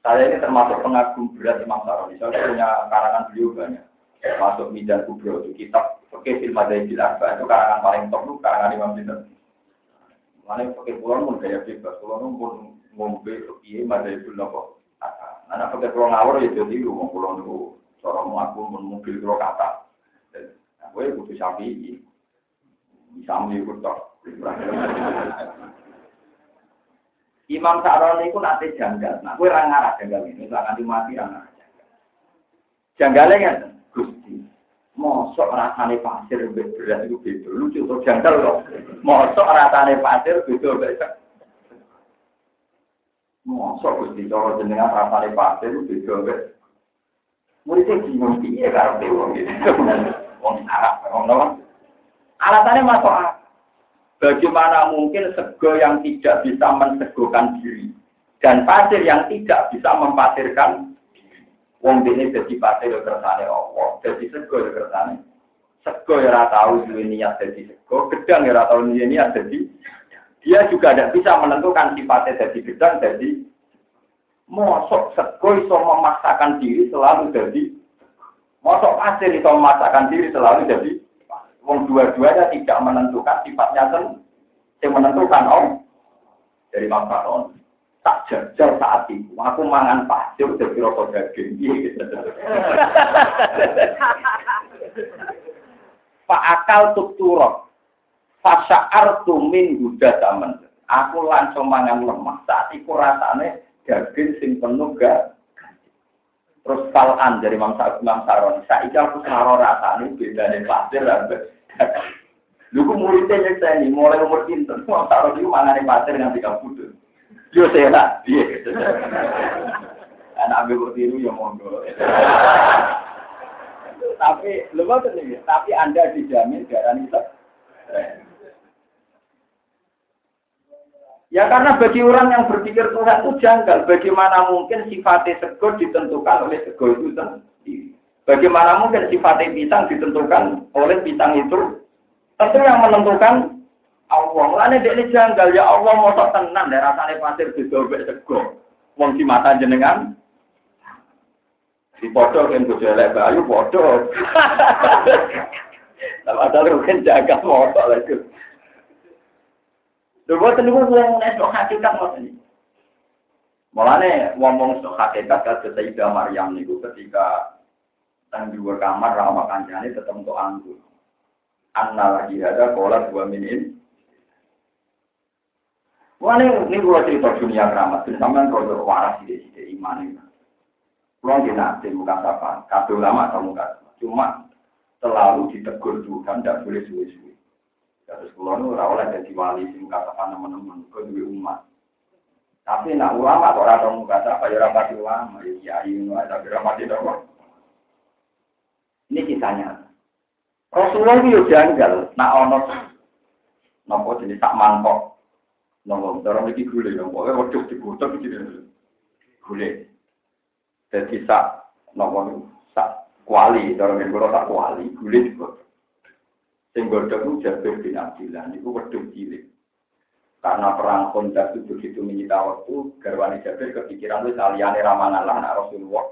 [SPEAKER 1] Saya ini termasuk pengagum berat Imam Saroni. Saya punya karangan beliau banyak. Termasuk Midan Kubro itu kitab Oke, film ada itu karangan paling top itu karangan Imam Sinten. Mana pakai pulau pun gaya bebas, pulau pun ngombe iya ada itu nopo. Anak pakai pulau ngawur ya jadi rumah pulau itu seorang mengaku pun mobil pulau kata. Gue butuh sapi, bisa mengikut Imam Sa'roni itu nanti janggal. Nah, gue orang janggal ini, nggak nanti mati orang janggal. Janggalnya kan, Gusti. Mosok rasanya pasir berat itu beda. Lucu tuh janggal loh. Mosok rasanya pasir beda beda. Mosok Gusti, kalau jenengan rasanya pasir beda beda. Muridnya bingung, iya karena dewa gitu. Wong Arab, wong Alasannya masuk akal. Bagaimana mungkin sego yang tidak bisa mensegokan diri dan pasir yang tidak bisa mempasirkan Wong ini jadi pasir yang kersane Allah, jadi sego yang kersane. Sego yang tahu duwe niat jadi sego, gedang yang tahu duwe niat jadi dia juga tidak bisa menentukan sifatnya jadi gedang jadi mosok. Sego iso memaksakan diri selalu jadi mosok pasir iso memaksakan diri selalu jadi Wong dua-duanya tidak menentukan sifatnya sen, yang menentukan om dari Imam Tak jajal saat itu, aku mangan pasir dari rokok daging. Gitu. Pak akal tuk turok, fasyar tumin guda taman. Aku langsung mangan lemah saat itu rasanya daging sing penuh gak Terus kalan dari Imam Saron, saya aku saro rasanya beda dari pasir Lu ku muridnya nyeksa ini, mulai umur pinter, mau taruh di mangane pasir yang tiga puluh. Yo iya. Anak ambil ya monggo. tapi lupa nih, tapi anda dijamin darah itu. Ya karena bagi orang yang berpikir Tuhan itu janggal. Bagaimana mungkin sifatnya sego ditentukan oleh sego itu sendiri. Bagaimana mungkin sifatnya pisang ditentukan oleh pisang itu? Tentu yang menentukan Allah. Mulane ini janggal ya Allah mosok tenan ya rasane pasir didobek sego. Wong di mata jenengan di foto kan bojo elek bayu foto. Tapi [laughs] ada kan jaga foto lagi. Lha boten niku wong nek hakikat ngoten iki. Mulane ngomong sok hakikat kados Sayyidah Maryam niku ketika dan di kamar ramah kancane tetap untuk anggur. Anna lagi ada kolat dua minin. Wah ini gua cerita dunia keramat. Jadi sampean kalau waras di sini iman ini. Pulang di nanti bukan apa, kabel ulama atau muka. Cuma selalu ditegur Tuhan, tidak boleh suwi-suwi. Terus pulau itu oleh jadi wali sih muka apa teman-teman, ke dua umat. Tapi nak ulama kok orang muka apa ya rapat ulama, ya iya, ada rapat itu ini kisahnya. Rasulullah itu janggal, nak ono nopo jadi tak mangkok. Nomor cara iki gule ya, pokoknya wedhus digutuk iki. Gule. Jadi sak nomor sak kuali, cara ngene sak kuali, gule digutuk. Sing godhok ku Jabir bin Abdillah niku wedhus cilik. Karena perang kontak itu begitu menyita waktu, garwani Jabir kepikiran itu saliyane ramangan lah anak Rasulullah.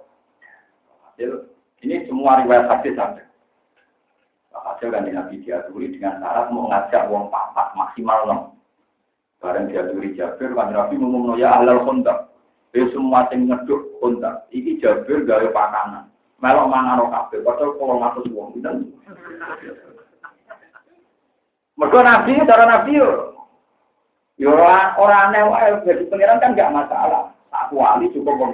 [SPEAKER 1] Hasil, ini semua riwayat hadis saja. Hasil kan Nabi diaturi dengan syarat mau ngajak uang papat maksimal 6. Bareng diaturi Jabir, kan Nabi ngomong ya ahlal kontak. Ya semua yang ngeduk kontak. Iki Jabir gawe pakanan. Melok mangan kabeh, padahal kalau ngatus uang. Mereka Nabi, cara Nabi yo orang aneh wae jadi pangeran kan gak masalah. Tak wali cukup wong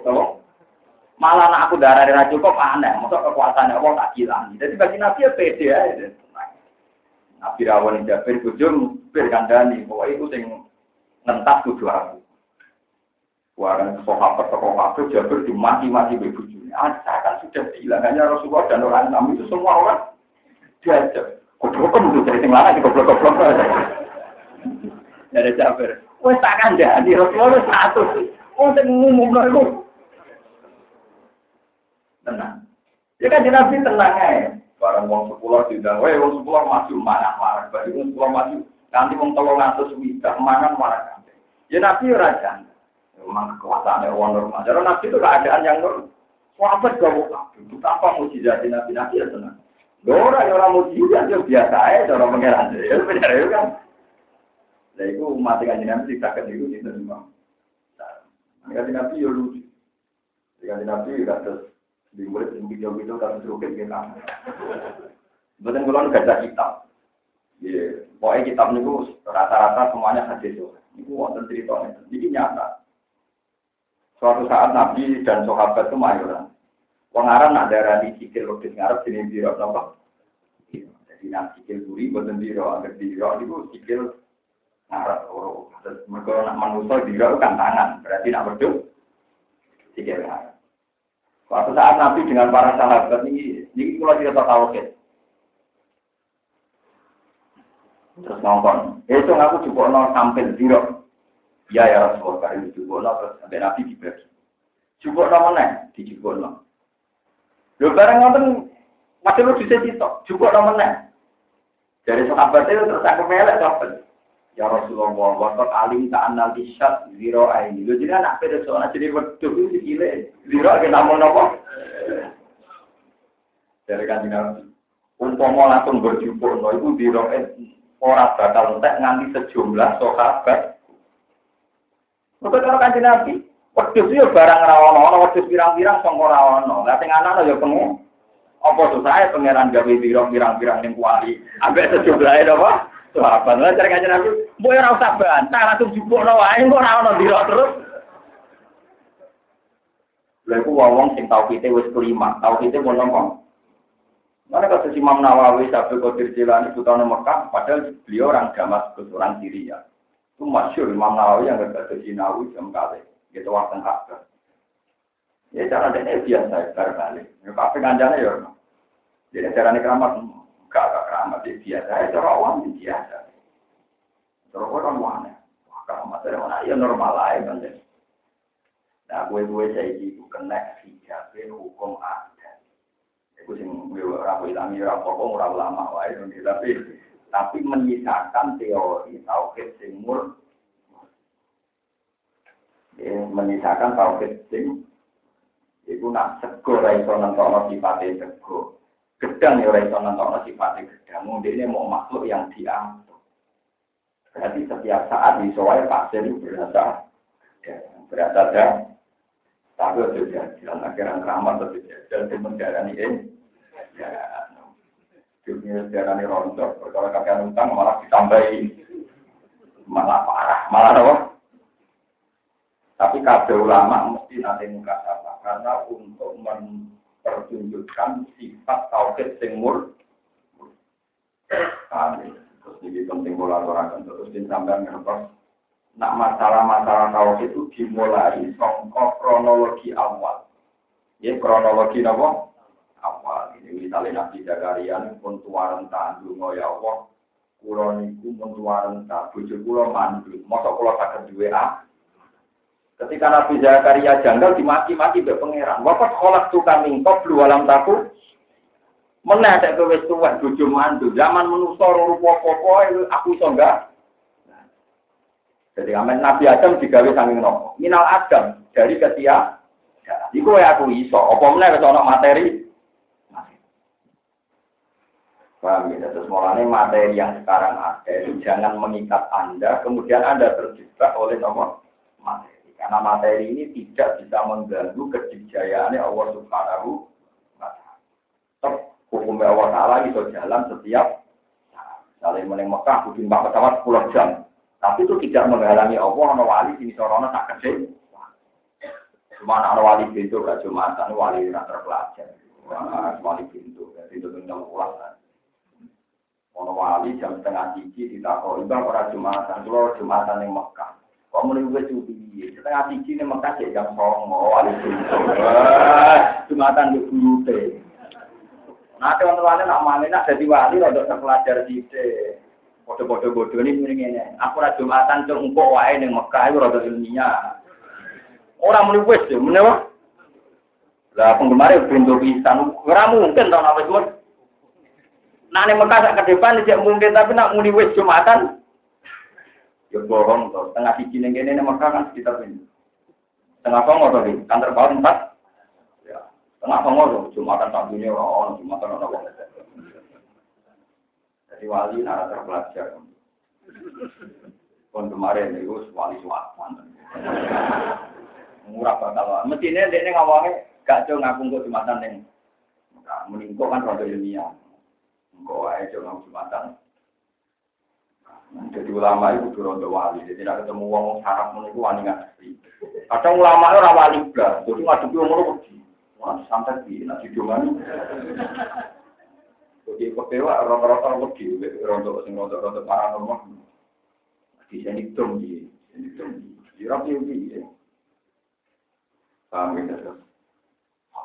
[SPEAKER 1] Malah nak aku darah darah cukup aneh, masa kekuasaan Allah tak hilang. Jadi bagi Nabi ya pede ya. Nabi rawan Jabir bujum bir kandani, bahwa itu sing ngentas kudu aku. Warang sahabat tokoh kafir Jabir dimaki-maki bujum. Ah, kan sudah bilang hanya Rasulullah dan orang Nabi itu semua orang diajak. Goblok kan udah dari sing lanang goblok-goblok. Dari Jabir. Wes tak kandhani Rasulullah satu. Oh sing ngumumno iku. Tenang. Ya kan Nabi tenang ae. Barang wong sepuluh tidak, weh wong sepuluh maju mana marah, bagi wong sepuluh maju nanti wong tolong atus wida mangan marah kan. Ya Nabi raja. Memang kekuasaannya orang normal. Jadi Nabi itu keadaan yang normal. Sahabat gak mau Betapa mujizat Nabi Nabi ya tenang. Dora ya orang mujizat ya biasa aja orang pangeran. Ya benar ya kan. Nah itu umat yang nabi tidak itu di semua. Nah, nabi ya lucu. Dengan nabi ya terus di murid yang video itu kan serukit kita. Betul kalau baca kitab. Ya, pokoknya kitab itu rata-rata semuanya hadis itu. Itu wonten ceritanya. Jadi nyata. Suatu saat Nabi dan sahabat itu mayoran. Wong Arab nak darah di sikil logis ngarep sini biro nopo. Jadi nak sikil buri boten biro, agar biro itu sikil ngarep oro. Terus mereka nak manusia biro kan tangan, berarti nak berdua sikil ngarep. Suatu saat Nabi dengan para sahabat ini, ini kalau tidak tahu kan. Terus nonton, itu ngaku cukup nol sampai biro. Ya ya Rasulullah, kali cukup nol terus sampai Nabi dibagi. Cukup nol mana? Di cukup nol. Lho bareng ngoten masih lu bisa cito, cukup namanya. Dari sahabat itu terus aku melek sahabat. Ya Rasulullah, waktu alim tak anal isyat zero aini. Lu jadi anak pada soalnya jadi waktu itu gile. Zero ke namun nopo. Dari kan Nabi. Umpama langsung berjumpa, no itu zero orang bakal entek nganti sejumlah sahabat. Maka kalau kan Nabi, Wedhus yo barang ra ono, ono wedhus pirang-pirang sangka ra ono. Lah sing ana yo pengen apa susah pangeran gawe pirang-pirang ning kuali. Ambek sejumlahe napa? Sahabat lah cari kajian aku, mbok ora usah bantah langsung jupukno wae kok ora ono dira terus. Lha iku wong sing tau kite wis kelima, tau kite mau nopo? Mana kata Imam Nawawi sampai Qadir Jilani Sultan Mekah, padahal beliau orang Damaskus, orang Syria. Itu masyur Imam Nawawi yang berkata Nawawi jam kali gitu waktu kakek. Ya cara dia biasa bar balik. Ya kafe kanjane ya. Jadi cara ini keramat enggak enggak keramat dia biasa. Ya cara awam dia biasa. Cara orang mana? Wah keramat mana? Ya normal aja kan jadi. Nah gue gue saya itu kena hijab hukum ada. Itu sing rapu ilami rapu kok ora ulama wae tapi tapi menyisakan teori tauhid sing mur. Ya, menyisakan tauhid sing itu nak sego ra iso nentokno sifate sego. Gedang ya ora iso nentokno sifate gedang. Ini mau makhluk yang diatur. Berarti setiap saat di soal pasir berasa berasa ada tapi itu jalan akhirnya keramat itu jalan di mendarah ini ya dunia sejarah ini rontok kalau kakek utang malah ditambahi malah parah malah apa tapi kabeh ulama mesti nanti muka apa karena untuk mempertunjukkan sifat tauhid sing mur. Terus ini penting kolaborasi terus disampaikan ngertos. Nak masalah-masalah tauhid itu dimulai songkok kronologi awal. Ya kronologi apa? Awal. Ini misalnya Nabi Zakaria pun tuaran tandung ya Allah. Kulo niku mun tuwaran tak bojo kulo mandul. Mosok kulo saged duwe ah. Ketika Nabi Zakaria janggal dimaki-maki mbek pangeran. Waqat kholak tu kami qablu walam taku. Meneh tek kowe wis tuwek bojo. Zaman manusa rupa apa aku iso enggak? Jadi amen Nabi Adam digawe sanging nopo. Minal Adam dari ketia. Iku ya aku iso. Apa meneh wis ana materi Paham ya? Terus mulanya materi yang sekarang ada itu jangan mengikat Anda, kemudian Anda terjebak oleh nomor materi. Karena materi ini tidak bisa mengganggu kejijayaannya Allah Subhanahu wa Taala. Hukumnya Allah Taala itu jalan setiap Misalnya mulai Mekah, kudu mbak pesawat 10 jam. Tapi itu tidak menghalangi Allah, ada wali sini sorona tak kecil. Cuma anak wali pintu, gak cuma wali yang terpelajar. Wali pintu, pintu tinggal pulang. Ono wali jam setengah tiga ditakoi bang orang jumatan, kalau jumatan yang Mekah. Kok mulai gue cuti, setengah tiga ini Mekah sih jam songo wali jumatan di guru teh. Nah teman-teman nak mana nak jadi wali untuk terpelajar di Bodoh-bodoh bodoh ini mending ini. Aku ora jumatan cuma engkau wae ning Mekah itu rada ilmiah. Orang mulai wes, mana Lah penggemar pintu pisan, ora mungkin tau apa semua. Nah, ini Mekah sak ke depan tidak mungkin, tapi nak muni wis Jumatan. Ya bohong toh. Tengah siji ning kene Mekah kan sekitar ini. Tengah songo to kantor kau empat. Ya, tengah songo to Jumatan tak punya orang Jumatan ora wong. Jadi wali nara terpelajar. Kon kemarin itu wali suatan. Murah bakal. Mestinya dia ngawangnya gak jauh ngaku kok Jumatan ning. Meningkok kan rada ilmiah. Kok aja jangan jumatan. Jadi ulama itu turun wali, jadi tidak ketemu uang sarap menunggu wani ngasih. Kadang ulama itu rawali juga, jadi ngadepi umur pergi. Wah santai di nasi cuman. Jadi kepewa rata-rata pergi, rontok sing rontok-rontok paranormal. Di sini dong di sini dong di rapi di. Paham ya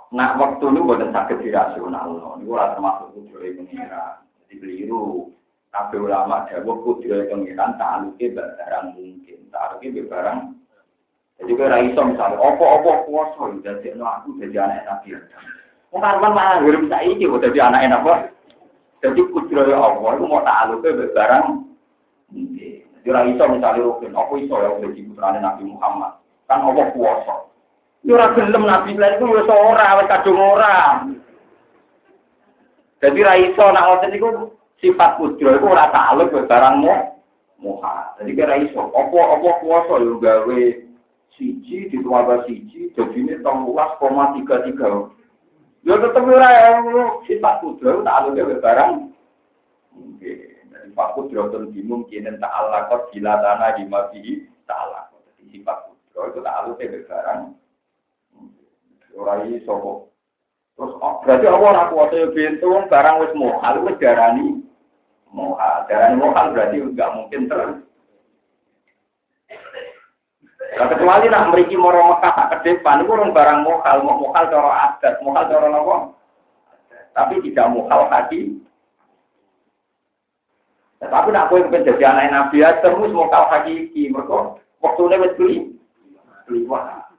[SPEAKER 1] Nah, waktu itu bukan sakit dirasional. Ini ora termasuk kudroy pengiran. Jadi keliru. Kabeh ulama jawab kudroy pengiran ta'aluke barang mungkin. Ta'aluke barang. Jadi kira iso misalnya, opo-opo kuasa, jadi aku jadi anak. Mau karuan malah ngirim saiki kok jadi anak enak? Jadi kudroy Allah itu mau ta'aluke barang mungkin. Kira iso misalnya rukin, apa iso ya jadi putrane Nabi Muhammad. Kan Allah kuasa. Yo ora gelem Nabi lan iku wis ora wis kadung ora. Jadi ra iso nak ngoten niku sifat kudro iku ora taluk ke barangmu muha. Jadi kira iso apa apa kuasa yo gawe siji ditambah siji dadine 13,33. Yo tetep ora sifat kudro taluk ke barang. Oke, dari Pak Kudro itu dimungkinin ta'ala kok gila tanah di mati ta'ala. Jadi sifat kudro itu ta'ala ke barang. Ora iso kok. Terus oh, berarti apa ora kuwasa pintu barang wis mohal wis darani mohal. Darani mohal berarti enggak mungkin terus. Nah, kecuali nak meriki moro Mekah ke depan, itu orang barang mohal, mau mohal cara adat, mohal cara apa? Tapi tidak mohal hati. Nah, tapi nak kue pengen jadi anak Nabi terus mohal hakiki, mereka waktu ini wis beli, beli wah.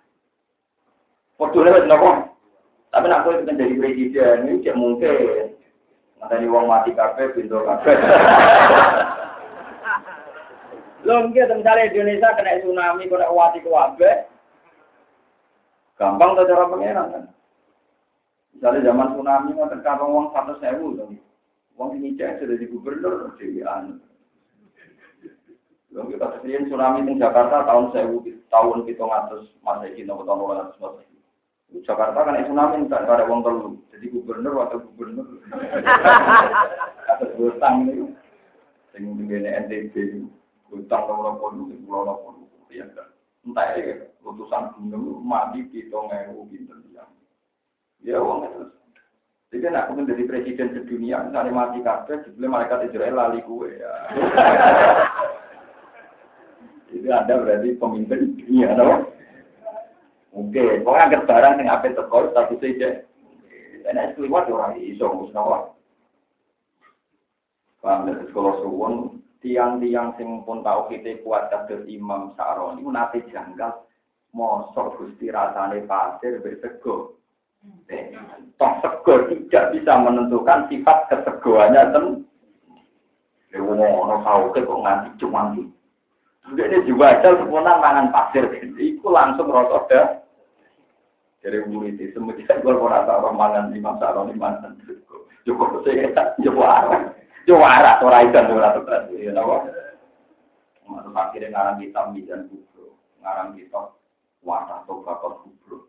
[SPEAKER 1] Waktu lewat nopo. Tapi nak boleh menjadi presiden ini tidak mungkin. Nanti uang mati kafe, pintu kafe. Belum gitu, misalnya Indonesia kena tsunami, kena wati kuwabe. Gampang tuh cara pengeran kan. Misalnya zaman tsunami, mau terkata uang satu sewu. Uang ini cek sudah di gubernur, jadi anu. Belum kita ke sini tsunami di Jakarta tahun sewu, tahun kita ngatus masa ini, tahun tahun masa Jakarta kan tsunami tak ada uang telu. Jadi gubernur [laughs] atau gubernur. Atas utang ini. Sing ngene NTB utang nomor puluh, pulau nomor ya kan. Entah ya, putusan gunung mati kita ngewu pinter yang. Ya uang itu. Jadi nak kemudian jadi presiden sedunia, misalnya mati kabeh, sebelum malaikat Israel lali kue ya. [laughs] Itu ada berarti pemimpin dunia, no? Oke, pokoknya angkat barang yang apa tekor satu saja. Dan es keluar orang iso musnawar. Paham dari sekolah suwon, tiang-tiang sing pun tahu kita kuat kados Imam Sa'roni, nate janggal, mosok gusti rasane pasir bersego. Toh sego tidak bisa menentukan sifat kesegoannya ten. Ya ono sauke kok nganti cumangi. Sudah ini juga aja sempurna mangan pasir, itu langsung rasa dah. Dari murid itu, semenjak gue merasa orang mangan Imam Sa'roni mangan cukup saya cukup arah. Juara, ora ikan ora tetes. Ya napa? Masuk akhirnya ngarang kitab Mizan Kubro, ngarang kitab Warna Tobakot Kubro.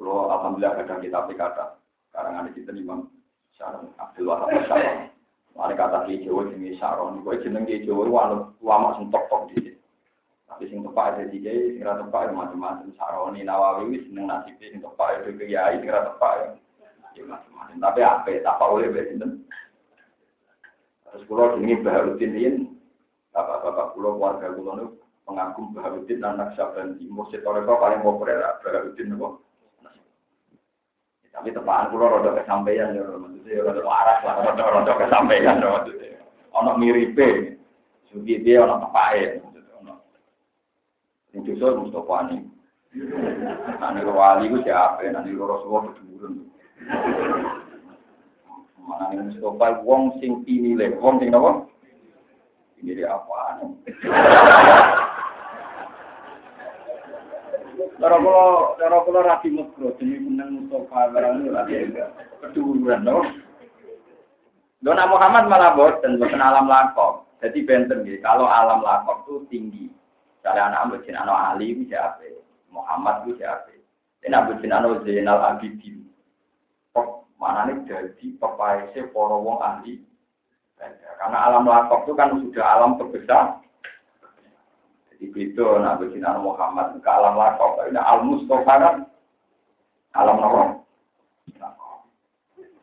[SPEAKER 1] Kalau alhamdulillah ada kitab kata, sekarang ada kita Imam Syaron Abdul Wahab Syaron. Mari kata di Jawa jenenge Syaron, kowe jeneng di Jawa walau lama sing tok-tok di Tapi sing tepak ada Jawa, sing ra tepak macam-macam Saroni Nawawi wis seneng nasibe sing tepak itu kiai, sing ra tepak ya macam-macam. Tapi apa tak oleh wis sinten? Terus ini Baharudin ini, bapak-bapak pulau warga pulau ini pengagum Baharudin anak Syaban Timur. Setoreko paling populer Baharudin itu. Tapi tepaan pulau roda kesampaian ya, maksudnya roda waras lah, roda roda kesampaian maksudnya. Ono miripe, dia ono tepae, ono. Ini justru Mustafa ini. Nanti wali itu siapa? Nanti Rasulullah kedudukan. Nih Mustafa wong sing pinile, wong sing napa? Pinile apa? Cara kula, cara kula rapi mesro, demi menang Mustafa barang lagi keduduran, no? Dona Muhammad malah boten, boten alam lakok. Jadi benten gitu. Kalau alam lakok itu tinggi. Kalau anak Abu anak Ali itu siapa? Muhammad itu siapa? Ini Abu anak Zainal Abidin mana nih jadi pepaese para wong ahli karena alam lakok itu kan sudah alam terbesar. Jadi beda nah begini Muhammad ke alam lakok ini al Mustafa kan alam nopo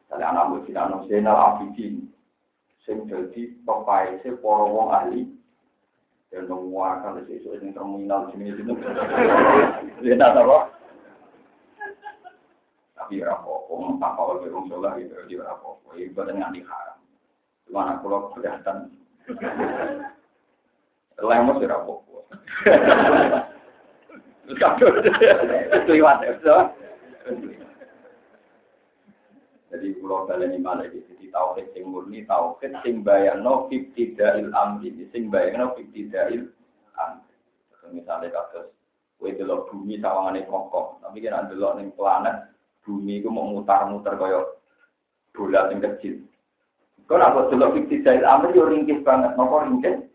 [SPEAKER 1] dari anak begini anak Zainal Abidin sing jadi pepaese para wong ahli. Dan menguakan sesuatu yang terminal sini sini [laughs] Zainal apa? Tapi ya apa-apa, tak kau wong sholat itu ya apa-apa, ibadah nganti haram. Cuma aku lo kelihatan. Lemos ya ya, Jadi pulau kalian mana gitu, di tauhid sing murni, tauhid sing bayano ibtidail amri, sing bayano ibtidail amri. Misalnya kasus, kue bumi sawangane kokoh, tapi kan delok ning planet, bumi itu mau mutar-mutar kaya bola yang kecil. Kalau aku dulu fiksi jahil amri yo ringkih banget, nopo ringkih.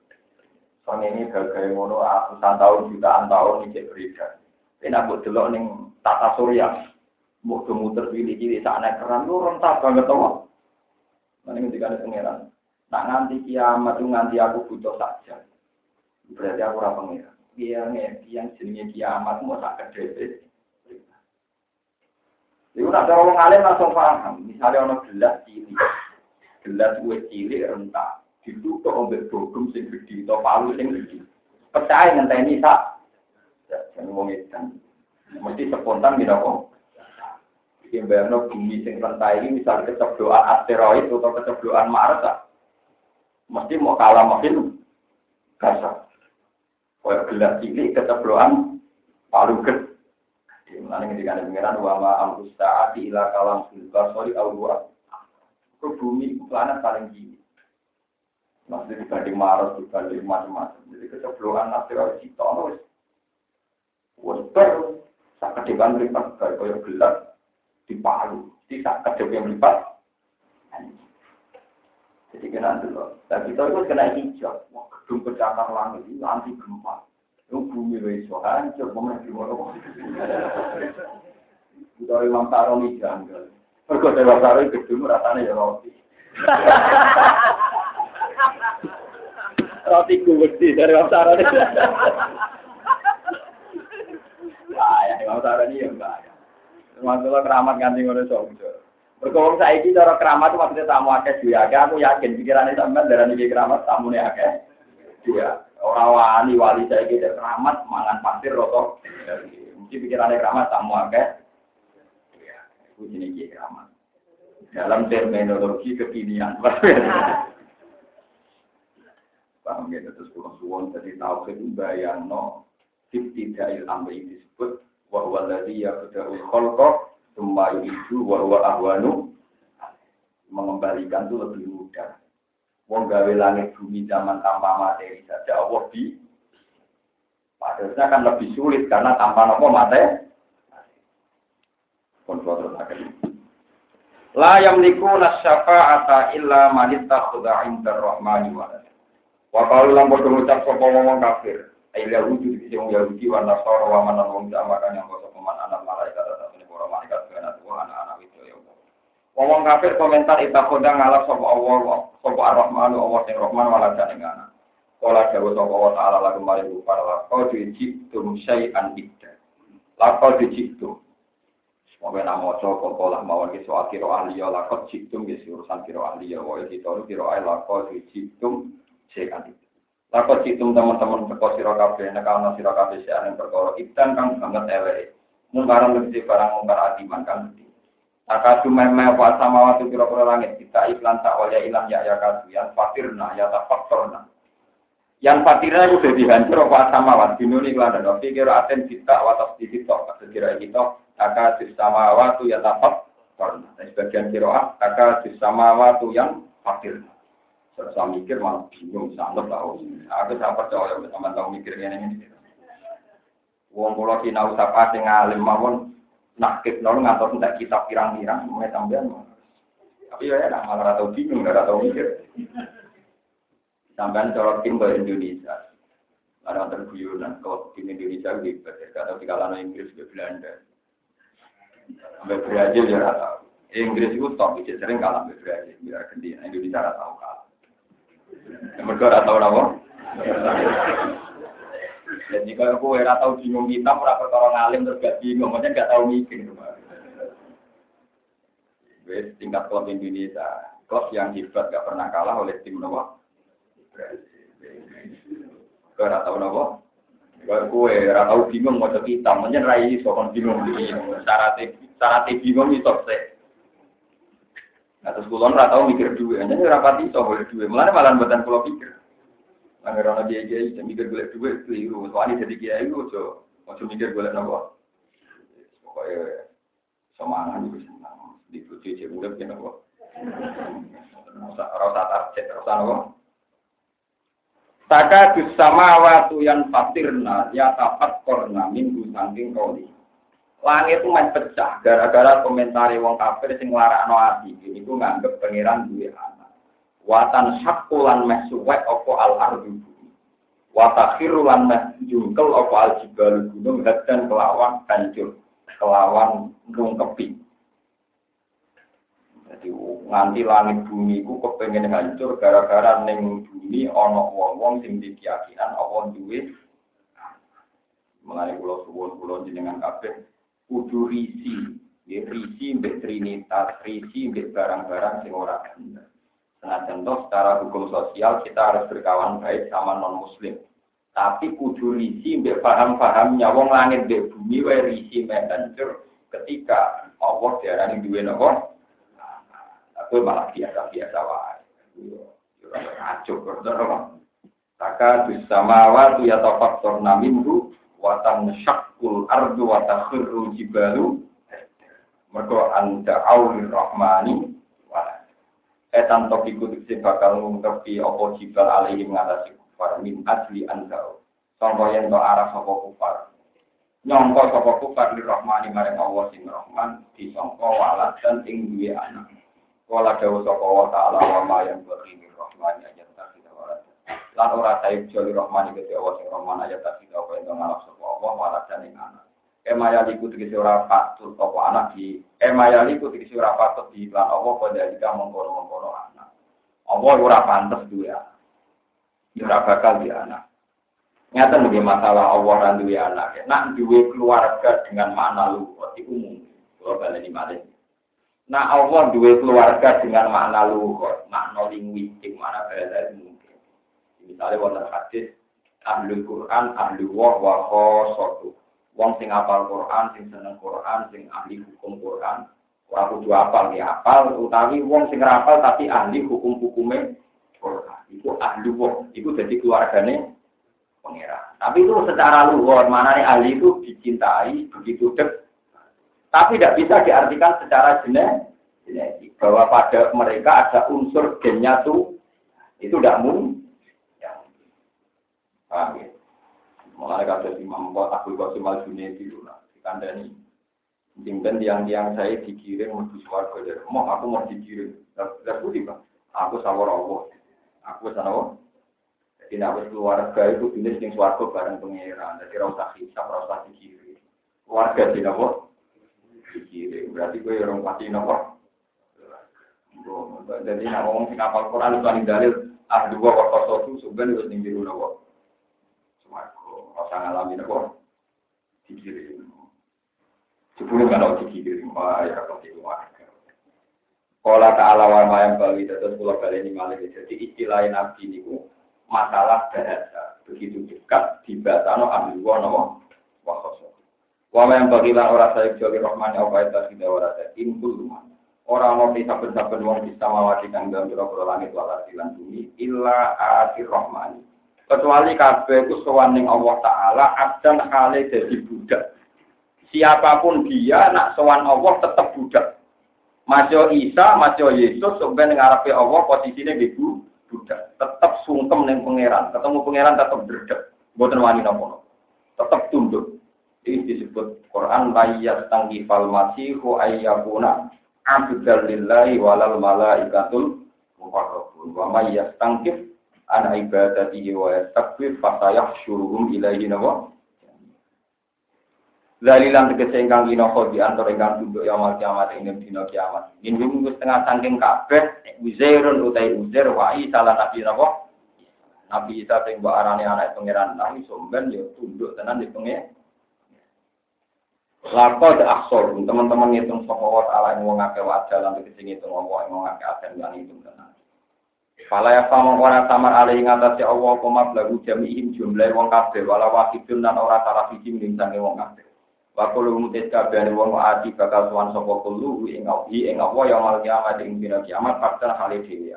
[SPEAKER 1] Soalnya ini gagal ngono ratusan tahun jutaan tahun ini berbeda. Ini aku dulu neng tata surya, mau kemuter pilih pilih saat naik keran lu rentak banget tau. Nanti ketika ada pangeran, nak nganti kiamat tuh nganti aku butuh saja. Berarti aku ora pangeran. Dia yang jenenge kiamat mau tak kedede. Itu nak cara wong alim langsung paham. Misalnya ono gelas cilik, gelas kue cilik rentak, ditutup ombek bogum sing gede atau palu sing gede. Percaya ngenteni sak. Jangan wong edan. Mesti spontan gitu kok. Iki bayangno bumi sing rentai ini misalnya kecebloan asteroid atau kecebloan Mars mesti mau kalah makin kasar. Kayak gelas cilik kecebloan palu gede. Mulane ketika ada pengiran wama amrus saati ila kalam filbas sorry awwa. Ke bumi planet paling tinggi. Masih dibanding Mars, dibanding macam-macam. Jadi kecebloan asteroid itu wis wis ber sak ke depan mripat kaya kaya gelas di Palu. Di sak kedep yang mripat. Jadi kena dulu. Dan kita itu kena hijau. Wah, gedung pecatar langit itu anti gempa. Itu bumi wis hancur, di mana Kita Imam Saroni janggal. Mergo Dewa Saroni gedung rasane ya roti. Roti gede dari Imam Saroni. Ya, Imam Saroni ya enggak. Masalah keramat ganti ngono sojo. Mergo saiki cara keramat maksudnya tamu akeh akeh, aku yakin pikirane sampean darani keramat tamune akeh. Iya. Orang wali wali saya gitu keramat mangan pasir roto. Mungkin pikirannya keramat tamu akeh. Ya, itu jenis keramat. Dalam terminologi kekinian. [laughs] paham ya terus kurang suwon jadi tauhid bayang no ibtidail amri disebut wa huwa alladhi yabda'ul khalqa tsumma yu'idu wa ahwanu mengembalikan itu lebih mudah. Wong gawe langit bumi zaman tanpa materi saja Allah bi Padahal kan lebih sulit karena tanpa nopo materi. Kontrol La yamliku nasyafa'ata illa man ittakhadha 'inda ar-rahmani walada. Wa qalu lam padha ngucap sapa wong kafir. Ai Yahudi iki wong Yahudi wa Nasara wa man wong yang kok man anak malaikat atau para malaikat kana tuwa anak-anak itu ya Allah. Wong kafir komentar ittakhadha ngalap sapa Allah sapa ar-rahmanu Allah sing rahman walada ing anak. Kala dawa sapa wa ta'ala lagu mari para lakau dijitum syai'an idda. Dijitum Mungkin nak mau coba pola mawon ke soal kiro ahli ya lakot jitum ke urusan kiro ahli ya wae kita kiro ahli lakot jitum sekan itu. Lakot jitum teman-teman teko siro kafe nekal siro kafe si aneh perkara ikan kang banget elek. Mungkaran lebih barang mungkar adiman kan Takatu meme apa sama waktu kira-kira langit kita iklan tak waya ilang ya ya kadu yang fakirna ya tak faktorna. Yang fakirnya itu udah dihancur apa sama waktu ini iklan dan pikir aten kita watas di situ kira kita Kaka sama waktu ya tapak karena sebagian kiroah kaka sama waktu yang fakir. Saya mikir malah bingung sangat tahu. Aku tak percaya sama tahu mikir ini ini. Wong kula sinau sapa sing alim mawon nakib nol ngatur ndak kitab pirang-pirang mulai tambahan. Tapi ya enak malah tahu bingung, ora tahu mikir. Sampai corot tim Indonesia. Ada terguyuran kalau tim Indonesia gitu, kalau di kalangan Inggris ke Belanda. Sampai Brazil ya rata. Inggris itu top, bisa sering kalah sampai Brazil. Biar ganti, Indonesia rata kalah. Mereka rata tahu Dan jika aku era tahu bingung kita, merasa orang ngalim terus gak bingung, maksudnya gak tahu mikir. Wes tingkat klub Indonesia, klub yang hebat gak pernah kalah oleh tim Nawa. Kau tahu Nawa? Kalau kue ora tau bingung mau kita, mungkin rai sokon bingung bingung. Syarat syarat bingung itu sih. Nah terus kulon ora tau mikir duit, hanya ora pati iso boleh duit. Mulane malah buatan kulo pikir. Angger ana dia kiai sing mikir golek duit keliru. Soalnya jadi kiai itu ojo ojo mikir golek nopo. Pokoknya semangat itu senang. Di bojo cek urip ki nopo. Ora usah target, ora usah nopo. Taka sama waktu yang fatirna ya tapat korna minggu saking koli. Langit itu main pecah gara-gara komentari wong kafir sing larakno ati. Ini ku nganggep pangeran duwe. Watan syakulan meh opo al ardu Watakhiru lan meh jungkel opo al jibal gunung dan kelawan hancur. Kelawan rungkepi. Jadi nganti langit bumi ku kepengen hancur gara-gara neng bumi ono wong-wong sing di keyakinan apa duwe mengenai pulau suwon pulau jenengan kabeh kudu risi ya risi mbek trinitas risi mbek barang-barang sing ora Nah, contoh secara hukum sosial kita harus berkawan baik sama non muslim. Tapi kudu risi mbek paham-pahamnya wong langit mbek bumi wae risi mbek hancur ketika Allah diarani duwe napa? Aku malah biasa-biasa wae. Ngaco berdoa. Taka bisamawa tu ya tafaktor naminhu watan syakul ardu watan khirru jibalu mergo anda awli rahmani etan topiku diksi bakal ngungkepi opo jibal alaihi mengatasi kufar min asli anda contoh yang do arah sopo kufar? Nyongko sopo kufar di rahmani maring Allah sing rahman disongko walat dan ing duwe anak. Kala dawu sapa wa ta'ala wa ma yang bagi min rahmani ayat tasida wa Lan ora saib joli rahmani kete Allah sing rahman ayat tasida wa ento ngalap sapa Allah dan ing anak. Emaya liku tegese ora patut apa anak di emaya liku tegese ora patut di iklan pada jika mengkono-mengkono anak. Allah ora pantes duwe. Ya ora bakal di anak. Nyata nih masalah Allah dan duwe anak. Nak duwe keluarga dengan makna luhur itu mungkin. Kalau balik di Nah Allah dua keluarga dengan makna luhur, makna linguistik, makna bahasa mungkin. Misalnya wonten hadis ahli Quran, ahli wah wa khosotu. Wong sing apal Quran, sing seneng Quran, sing ahli hukum Quran, ora kudu apal ya apal, utawi wong sing rapal tapi ahli hukum-hukume Quran. Iku ahli wong, iku jadi keluargane pangeran. Tapi itu secara luhur, mana nih ahli itu dicintai begitu dek. Tapi tidak bisa diartikan secara genetik bahwa pada mereka ada unsur gennya tuh itu tidak mungkin. Ya. Paham ya? Mulai kata Imam Abdul Qasim Al dulu lah, dikandani. Jimpen tiang-tiang saya dikirim menuju suarga dari mau aku mau dikirim. Lalu bang, aku sawar Allah, aku sana Jadi aku keluarga itu jenis yang suarga bareng pengiran. Jadi rasa hisap, rasa dikirim. Keluarga di nopo dikirim. Berarti gue orang pasti nopo. Jadi nak ngomong sing kapal Quran itu dalil ah dua waktu sotu sebenarnya harus tinggi dulu nopo. Rasa ngalami nopo dikirim. Sepuluh kalau dikirim, wah ya kalau itu warga. Kala ta'ala wa mayang bali terus pulau kali ini malah jadi istilah nabi niku masalah bahasa begitu dekat di batano ambil wono wakoso. Wa mayang bagi lan ora saya joli rohmani apa itu tidak ora saya impul rumah. Orang mau bisa saben wong bisa mawati kang dalam biro langit wala silan bumi illa atir rohmani. Kecuali kabeh ku sowan Allah taala abdan hale dadi budak siapa pun dia nak sowan Allah tetap budak. Masyo Isa, Masyo Yesus, sebenarnya ngarepe Allah posisinya ibu budak. Tetap sungkem neng pangeran, ketemu pangeran tetap berdek. Buatan wani nopo tetap tunduk. Ini disebut Quran layat tangkifal masihu ayyakuna abdal lillahi walal malaikatul muqarrabun. Wa may yastangkif an ibadatihi wa yastakbir fasayahsyuruhum ilaihi nawa Lalilan tegese ingkang kinoko di antar ingkang tunduk ya mal kiamat ing dina kiamat. Ing wis setengah saking kabeh Uzairun utai Uzair wa Isa lan Nabi napa? Nabi Isa sing mbok arane anak pangeran nang somben ya tunduk tenan di pengen. Lakot aksor, teman-teman ngitung sapa wa taala ing wong akeh wajah lan tegese ngitung ing wong akeh aten lan ngitung tenan. Fala ya sama ora samar ali ing atase Allah koma lagu jami'in jumlah wong kabeh wala wahidun lan ora salah siji ning wong kabeh. Waktu lu mutis kabeh wong ati bakal tuan sapa kulo ing awi ing apa ya mal kiamat ing dina kiamat fakta hale dhewe.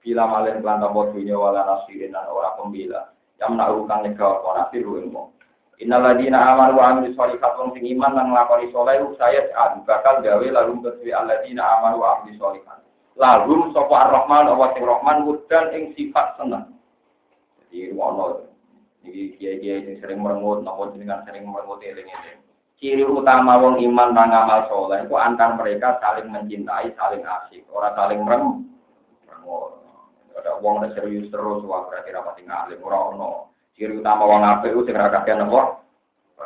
[SPEAKER 1] Bila malen lan tambah dunya wala nasirin lan ora pembela. Yang menahu kang nyegah apa nasir ing wong. Innal ladina amanu wa amilus sholihat wong sing iman lan nglakoni saleh saya bakal gawe lalu kedue alladzina amanu wa sholihat. Lalu sapa ar-Rahman apa sing Rahman wudan ing sifat seneng. Jadi ono iki kiai-kiai sing sering merengut napa jenengan sering merengut eling-eling ciri utama wong iman dan amal soleh itu antar mereka saling mencintai, saling asik, orang saling merem. Ada wong serius terus, wah berarti rapat ngalim, orang ono. Ciri utama wong apa itu segera kakek nopo.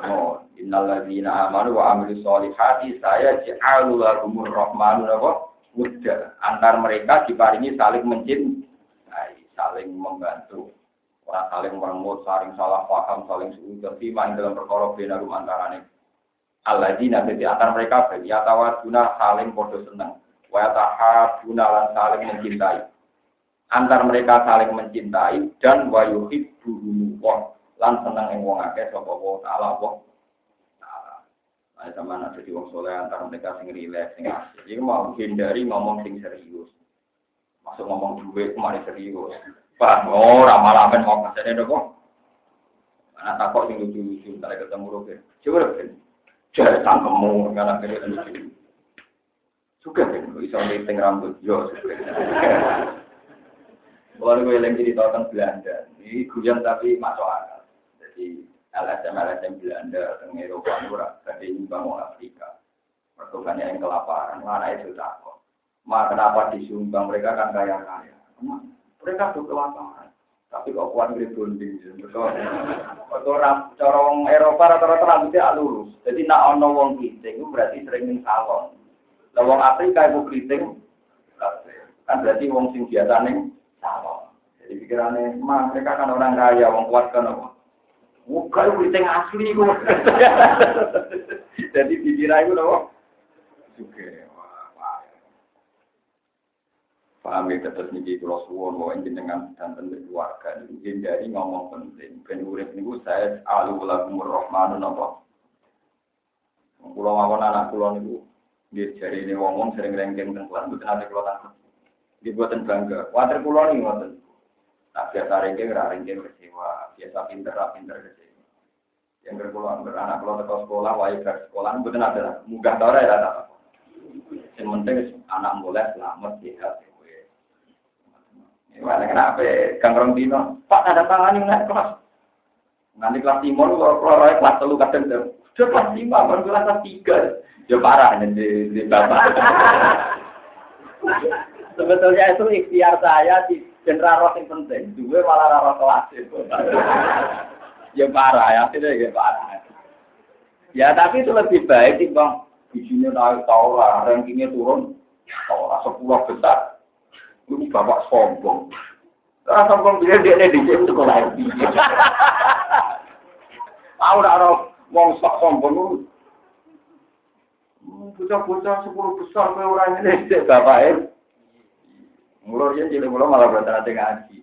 [SPEAKER 1] No, innalladzina amanu wa amilu solihati saya ja'alu lahumur rahmanu nopo. Mudah. Antar mereka diparingi saling mencintai, saling membantu. Orang saling meremut, saling salah paham, saling suudon, firman dalam perkara benarum antaranya Alladzina di antara mereka bagi tawaduna saling podo seneng, wa tahabuna lan saling mencintai. Antar mereka saling mencintai dan wa yuhibbu lan seneng ing wong akeh wa taala wa. Nah, sama nak jadi wong soleh antara mereka sing rileks, sing asik. Jadi mau hindari ngomong sing serius. Masuk ngomong duit kemarin serius. Pak, oh ramalamen mau kasih dong. Anak takut sing lucu-lucu, kalau ketemu Rukin. Coba Rukin. Jare tangkemu ngana kene lucu. Suka kan iso ngiting rambut yo. Kalau gue yang jadi tahu Belanda, ini guyon tapi masuk akal. Jadi LSM LSM Belanda, tentang Eropa, murah, tapi nyumbang orang Afrika. Pertukannya yang kelaparan, mana itu takut. Ma kenapa disumbang mereka kan kaya kaya? Mereka tuh kelaparan. Tapi kok kuat ngeri bonding. Betul ram, corong Eropa rata-rata rambutnya lurus. Jadi nak ono wong keriting itu berarti sering ning salon. Lah wong Afrika ibu keriting kan berarti wong sing biasa ning salon. Jadi pikirannya, mah mereka kan orang kaya, wong kuat kan? Bukan keriting asli kok. [laughs] Jadi pikiran itu apa? Juga. Paham ya terus niki kalau suwon bahwa dengan dan tentu keluarga ini dari ngomong penting. Ben urip niku saya alu lagu rohmanu napa. Kulo mawon anak kulo niku dia ini ngomong sering rengking teng kelas bukan ada kulo takut. Dibuatan bangga. Water kulo nih ngoten. Nah, biasa ringkih, ora ringkih kecewa. Biasa pinter, pinter kecewa. Yang berpulang beranak kalau ke sekolah, wae ke sekolah, betul ada. Munggah tau ya, ada. Yang penting anak mulai selamat, sehat. Gimana kenapa? Kang Rondino, Pak ada tangan yang naik kelas. Nanti kelas timur, kalau kelas telu kadang tuh, sudah kelas lima, baru kelas tiga. Ya parah nih di bapak. Sebetulnya itu ikhtiar saya di general roh yang penting. Dua malah roh kelas itu. Ya parah ya, tidak ya parah. Ya tapi itu lebih baik sih bang. Isinya naik lah, rankingnya turun. Taura sepuluh besar. Ini bapak sombong. Karena sombong dia dia di sini itu kalau Tahu tak orang mau sok sombong lu. Hmm, bocah-bocah sepuluh besar ke orang ini bapak. Mulur ya jadi mulur malah berarti nanti ngaji.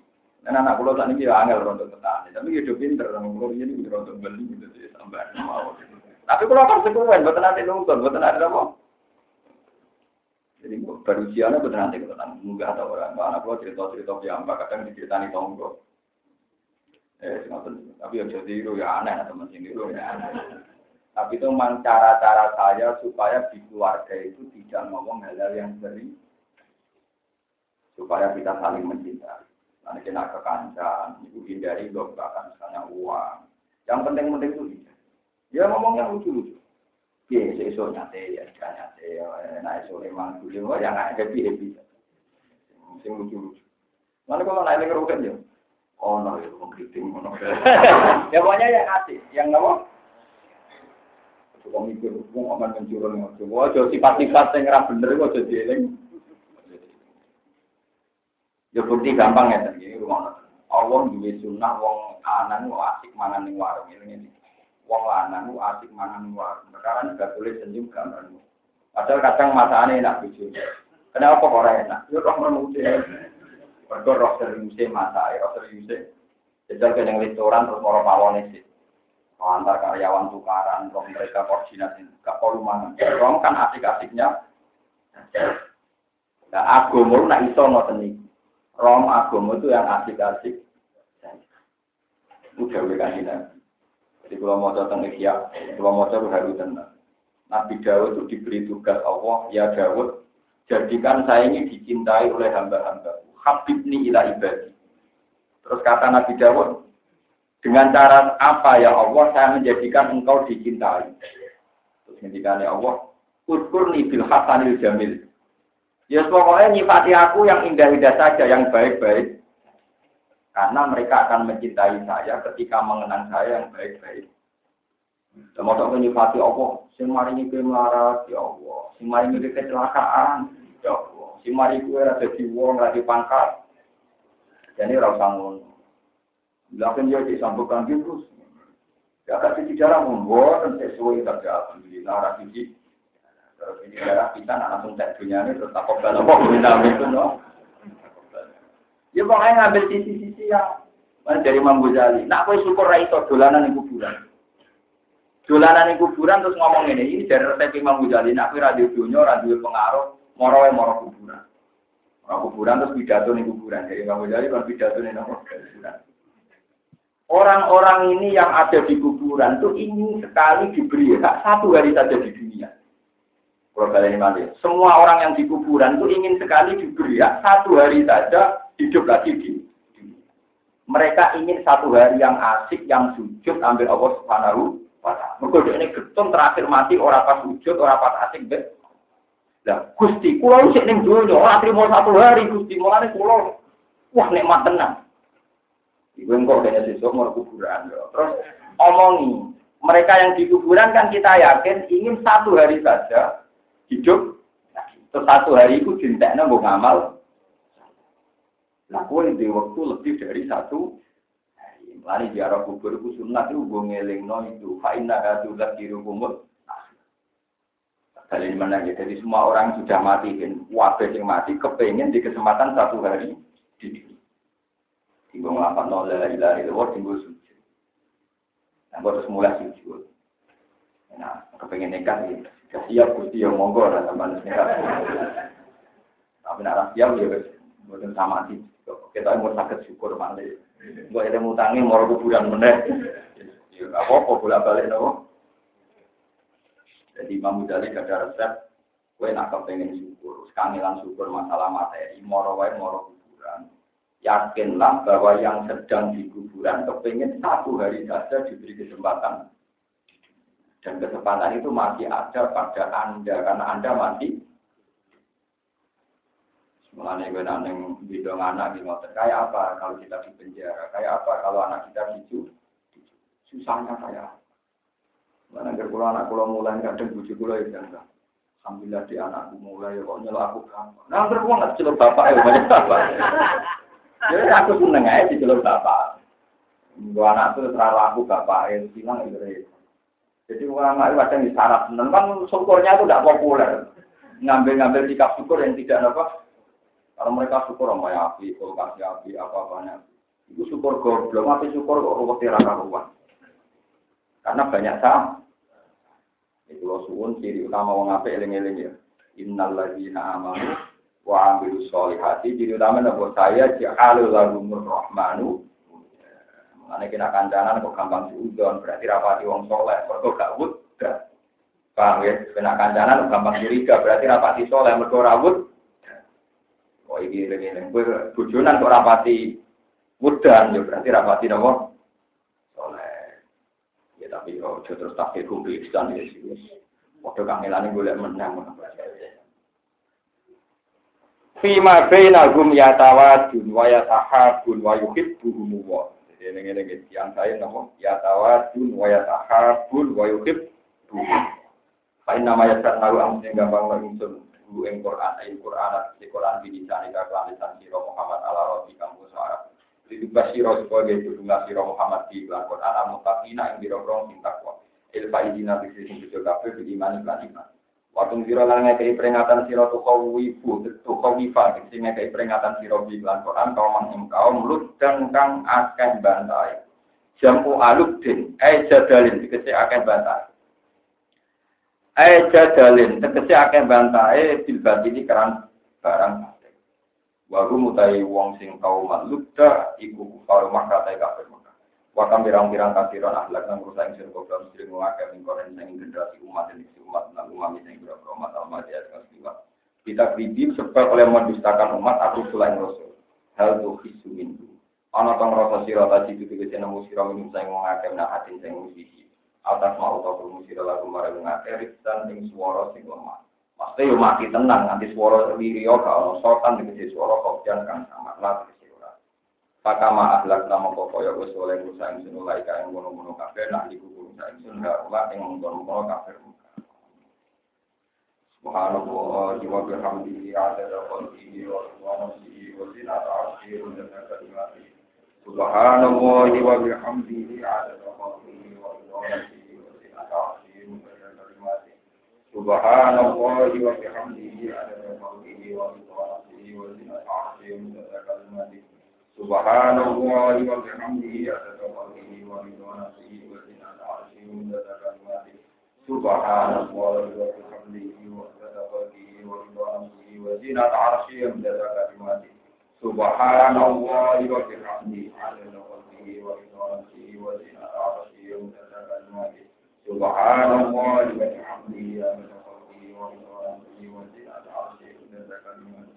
[SPEAKER 1] Dan anak pulau saat ini ya angel rontok petani, tapi hidup pinter, mulur ini rontok beli gitu sih sampai mau. Tapi kalau kan sekuen, buat nanti nonton, buat nanti apa? Jadi baru siangnya betul nanti kita tentang munggah atau orang anak pulau cerita cerita apa kadang diceritani tonggo. Eh, tapi yang jadi itu ya aneh teman sini itu ya aneh. Tapi itu memang cara-cara saya supaya di keluarga itu tidak ngomong hal-hal yang sering supaya kita saling mencintai. Nanti kena kekancan, itu hindari bahkan misalnya uang. Yang penting-penting itu tidak. Ya ngomong yang lucu-lucu. Iya, sesuatu nyate, ya tidak nyate, ya nah itu memang dulu, ya nggak happy happy. Sing lucu-lucu. Nanti kalau naik rugen ya, oh no, itu mengkritik, [laughs] ya pokoknya yang asik, yang apa? Coba mikir, mau aman mencurun, aja sifat-sifat yang ngerap bener, aja dieling. Ya bukti gampang ya tadi rumah. Allah juga sunnah wong anan wong asik mangan ning warung ini ini. Wong lanang asik mangan ning warung. Sekarang juga boleh senyum gambar. Padahal kadang masane enak bojo. Kenapa kok ora enak? Ya roh menute. Mergo roh seriuse masake, roh seriuse. Jajal ke yang restoran terus moro pawone sih. Antar karyawan tukaran, roh mereka koordinasi, gak perlu mangan. Roh kan asik-asiknya. Nah, agama nak iso ngoten iki. Rom agama itu yang asik-asik. Udah kan ini. Jadi kalau mau datang Ikhya, kalau mau cari haru tenang. Nabi Dawud itu diberi tugas Allah, ya Dawud, jadikan saya ini dicintai oleh hamba-hamba. Habib ni ila ibadi. Terus kata Nabi Dawud, dengan cara apa ya Allah saya menjadikan engkau dicintai. Terus ketika Allah, Uskurni bil hasanil jamil. Ya pokoknya nyifati aku yang indah-indah saja, yang baik-baik. Karena mereka akan mencintai saya ketika mengenang saya yang baik-baik. mau tak nyifati Allah, sing mari ke melarat, ya Allah. Sing mari ke kecelakaan, ya Allah. Sing mari kue ada di wong, di pangkat. Jadi rasa ngono. Lakukan dia disambungkan terus. Ya kasih sejarah membuat dan sesuai tapi alhamdulillah rasisi Terus ini darah kita langsung cek dunia ini terus takut minta itu no. Ya pokoknya ngambil sisi-sisi yang mana dari Imam Ghazali. Nak kue syukur itu dolanan di kuburan. Dolanan di kuburan terus ngomong ini, ini dari resep Imam Ghazali. Nak kue radio dunia, radio pengaruh, moro moro kuburan. Moro kuburan terus pidato di kuburan. Jadi Imam Ghazali kan pidato di kuburan. Orang-orang ini yang ada di kuburan tuh ingin sekali diberi hak satu hari saja di dunia. Mati. Semua orang yang di kuburan itu ingin sekali diberi ya, satu hari saja hidup lagi di mereka ingin satu hari yang asik, yang sujud, ambil Allah Subhanahu wa taala. Ini getun terakhir mati orang pas sujud, orang pas asik bet. Lah, Gusti, kula sik ning donya, ora trimo satu hari Gusti, mulane kula wah nikmat tenang. Iku engko kene sesuk mau kuburan. Terus omongi, mereka yang di kuburan kan kita yakin ingin satu hari saja hidup Terus satu hari itu cinta mau ngamal. Nah, di waktu lebih dari satu hari. Di arah kubur itu sunat itu gue ngeling no itu. Fa'inna katu kiru kumut. Kali mana ya? Jadi semua orang sudah mati kan. Wabah yang mati kepengen di kesempatan satu hari. Tinggal ngelapan nol la ilaha illallah tinggal sujud. Nah, gue terus mulai sujud. Nah, kepengen nekat gitu. Ya siap Gusti yang monggo lah teman Tapi nak siap ya Bukan sama sih. Kita mau sakit syukur malah. Gue ada mutangi mau kuburan meneh. Ya apa-apa bolak balik nopo. Jadi Imam Ghazali gak ada resep. Gue nak kepengen syukur. Kangelan syukur masalah materi. Moro wae moro kuburan. Yakinlah bahwa yang sedang di kuburan kepengen satu hari saja diberi kesempatan. Dan kesempatan itu masih ada pada Anda. Karena Anda masih gue naneng bidang anak di motor. Kayak apa kalau kita di penjara? Kayak apa kalau anak kita dicu? Susahnya apa? Mana kalau anak kalau mulai kadang bujuk gue ya kan. Alhamdulillah di anakku mulai kok nyelok aku gampang. Nah, terus nggak celur bapak ya banyak bapak. Jadi aku seneng aja di celur bapak. Gue anak tuh terlalu aku bapak ya bilang itu. Jadi ulama itu kadang disyarat seneng kan syukurnya itu tidak populer. Ngambil-ngambil sikap syukur yang tidak apa kalau mereka syukur sama ya api, kasih api, apa-apanya. Itu syukur goblok, tapi syukur kok ruwet raka ruwet. Karena banyak sah. Itu lo suwun ciri utama wong apik eling-eling ya. Innal ladzina amanu wa amilus solihati. Ciri utama nabo saya ja'alul lahumur rahmanu. Mengenai kena kancanan kok gampang diudon, berarti rapati wong soleh. Mereka gak wud, Paham ya? Kena kancanan gampang curiga, berarti rapati soleh. Mereka rawut, Oh ini ini gue bujunan kok rapati mudan, ya berarti rapati nopo soleh. Ya tapi oh terus takdir kumpul ihsan ya sih. Waktu kangelan gue lihat menang Fima bainahum yatawadun wa yatahabun wa yuhibbuhum wa. Ini yang saya nopo yatawadun wa yatahabun wa yuhibbuhum. Paling namanya tahu amun gampang langsung guru ing Quran ayat Quran di Quran di sana kelan lisan sira Muhammad ala roti kamu suara itu basiro sebagai tudungan sira Muhammad di Quran Quran al mutaqina ing biro rong sing takwa il faidina bi sing bejo kabeh di iman lan iman Waktu sira lan ngekei peringatan sira tu kawifu tu kawifa sing ngekei peringatan sira di Quran kaum ing kaum lut dan kang akeh bantai jamu aludin eh jadalin dikece akeh bantai Eh jadalin, tegese akeh bantahe bil ini keran barang. Waru mutai wong sing kau malukda iku kufar maka tai kafir. Wakam birang-birang kasiron akhlak nang rusak ing sir kobra mesti ngake ing koren sing generasi umat ini umat nang umat sing berapa umat almat ya kasiwa. Kita kribi sebab oleh mendustakan umat aku selain rasul. Hal tuh hisu mindu. Ana tong rasa sira tadi itu tegese nemu sira minum sing ngake nak hati sing musisi atas mau tau kurung sira lagu marang ngake dan ing swara sing lemah. Maksudnya yo mati tenang nanti swara lirio gak ono sotan tegese swara kopian kang sama lah. Pakama ahlak nama kaya wis oleh rusa ing sunulai kae ngono-ngono kabeh nak iku rusa ing sun gak ora ing ngono-ngono kabeh. Subhanallah wa bihamdihi adada khalqihi wa subhanahu wa zinata arshihi wa zinata kalimatihi. Subhanallah wa bihamdihi adada khalqihi wa subhanahu Subhanallah wa bihamdihi adada khalqihi wa ridwanihi wa zinata arshihi wa kalimatihi. Subhanallah wa bihamdihi adada khalqihi wa ridwanihi wa zinata arshihi wa kalimatihi. Subhanallah wa bihamdihi wa adada khalqihi wa ridwanihi wa zinata arshihi wa kalimatihi. Subhanallah wa bihamdihi adada khalqihi wa ridwanihi wa zinata arshihi wa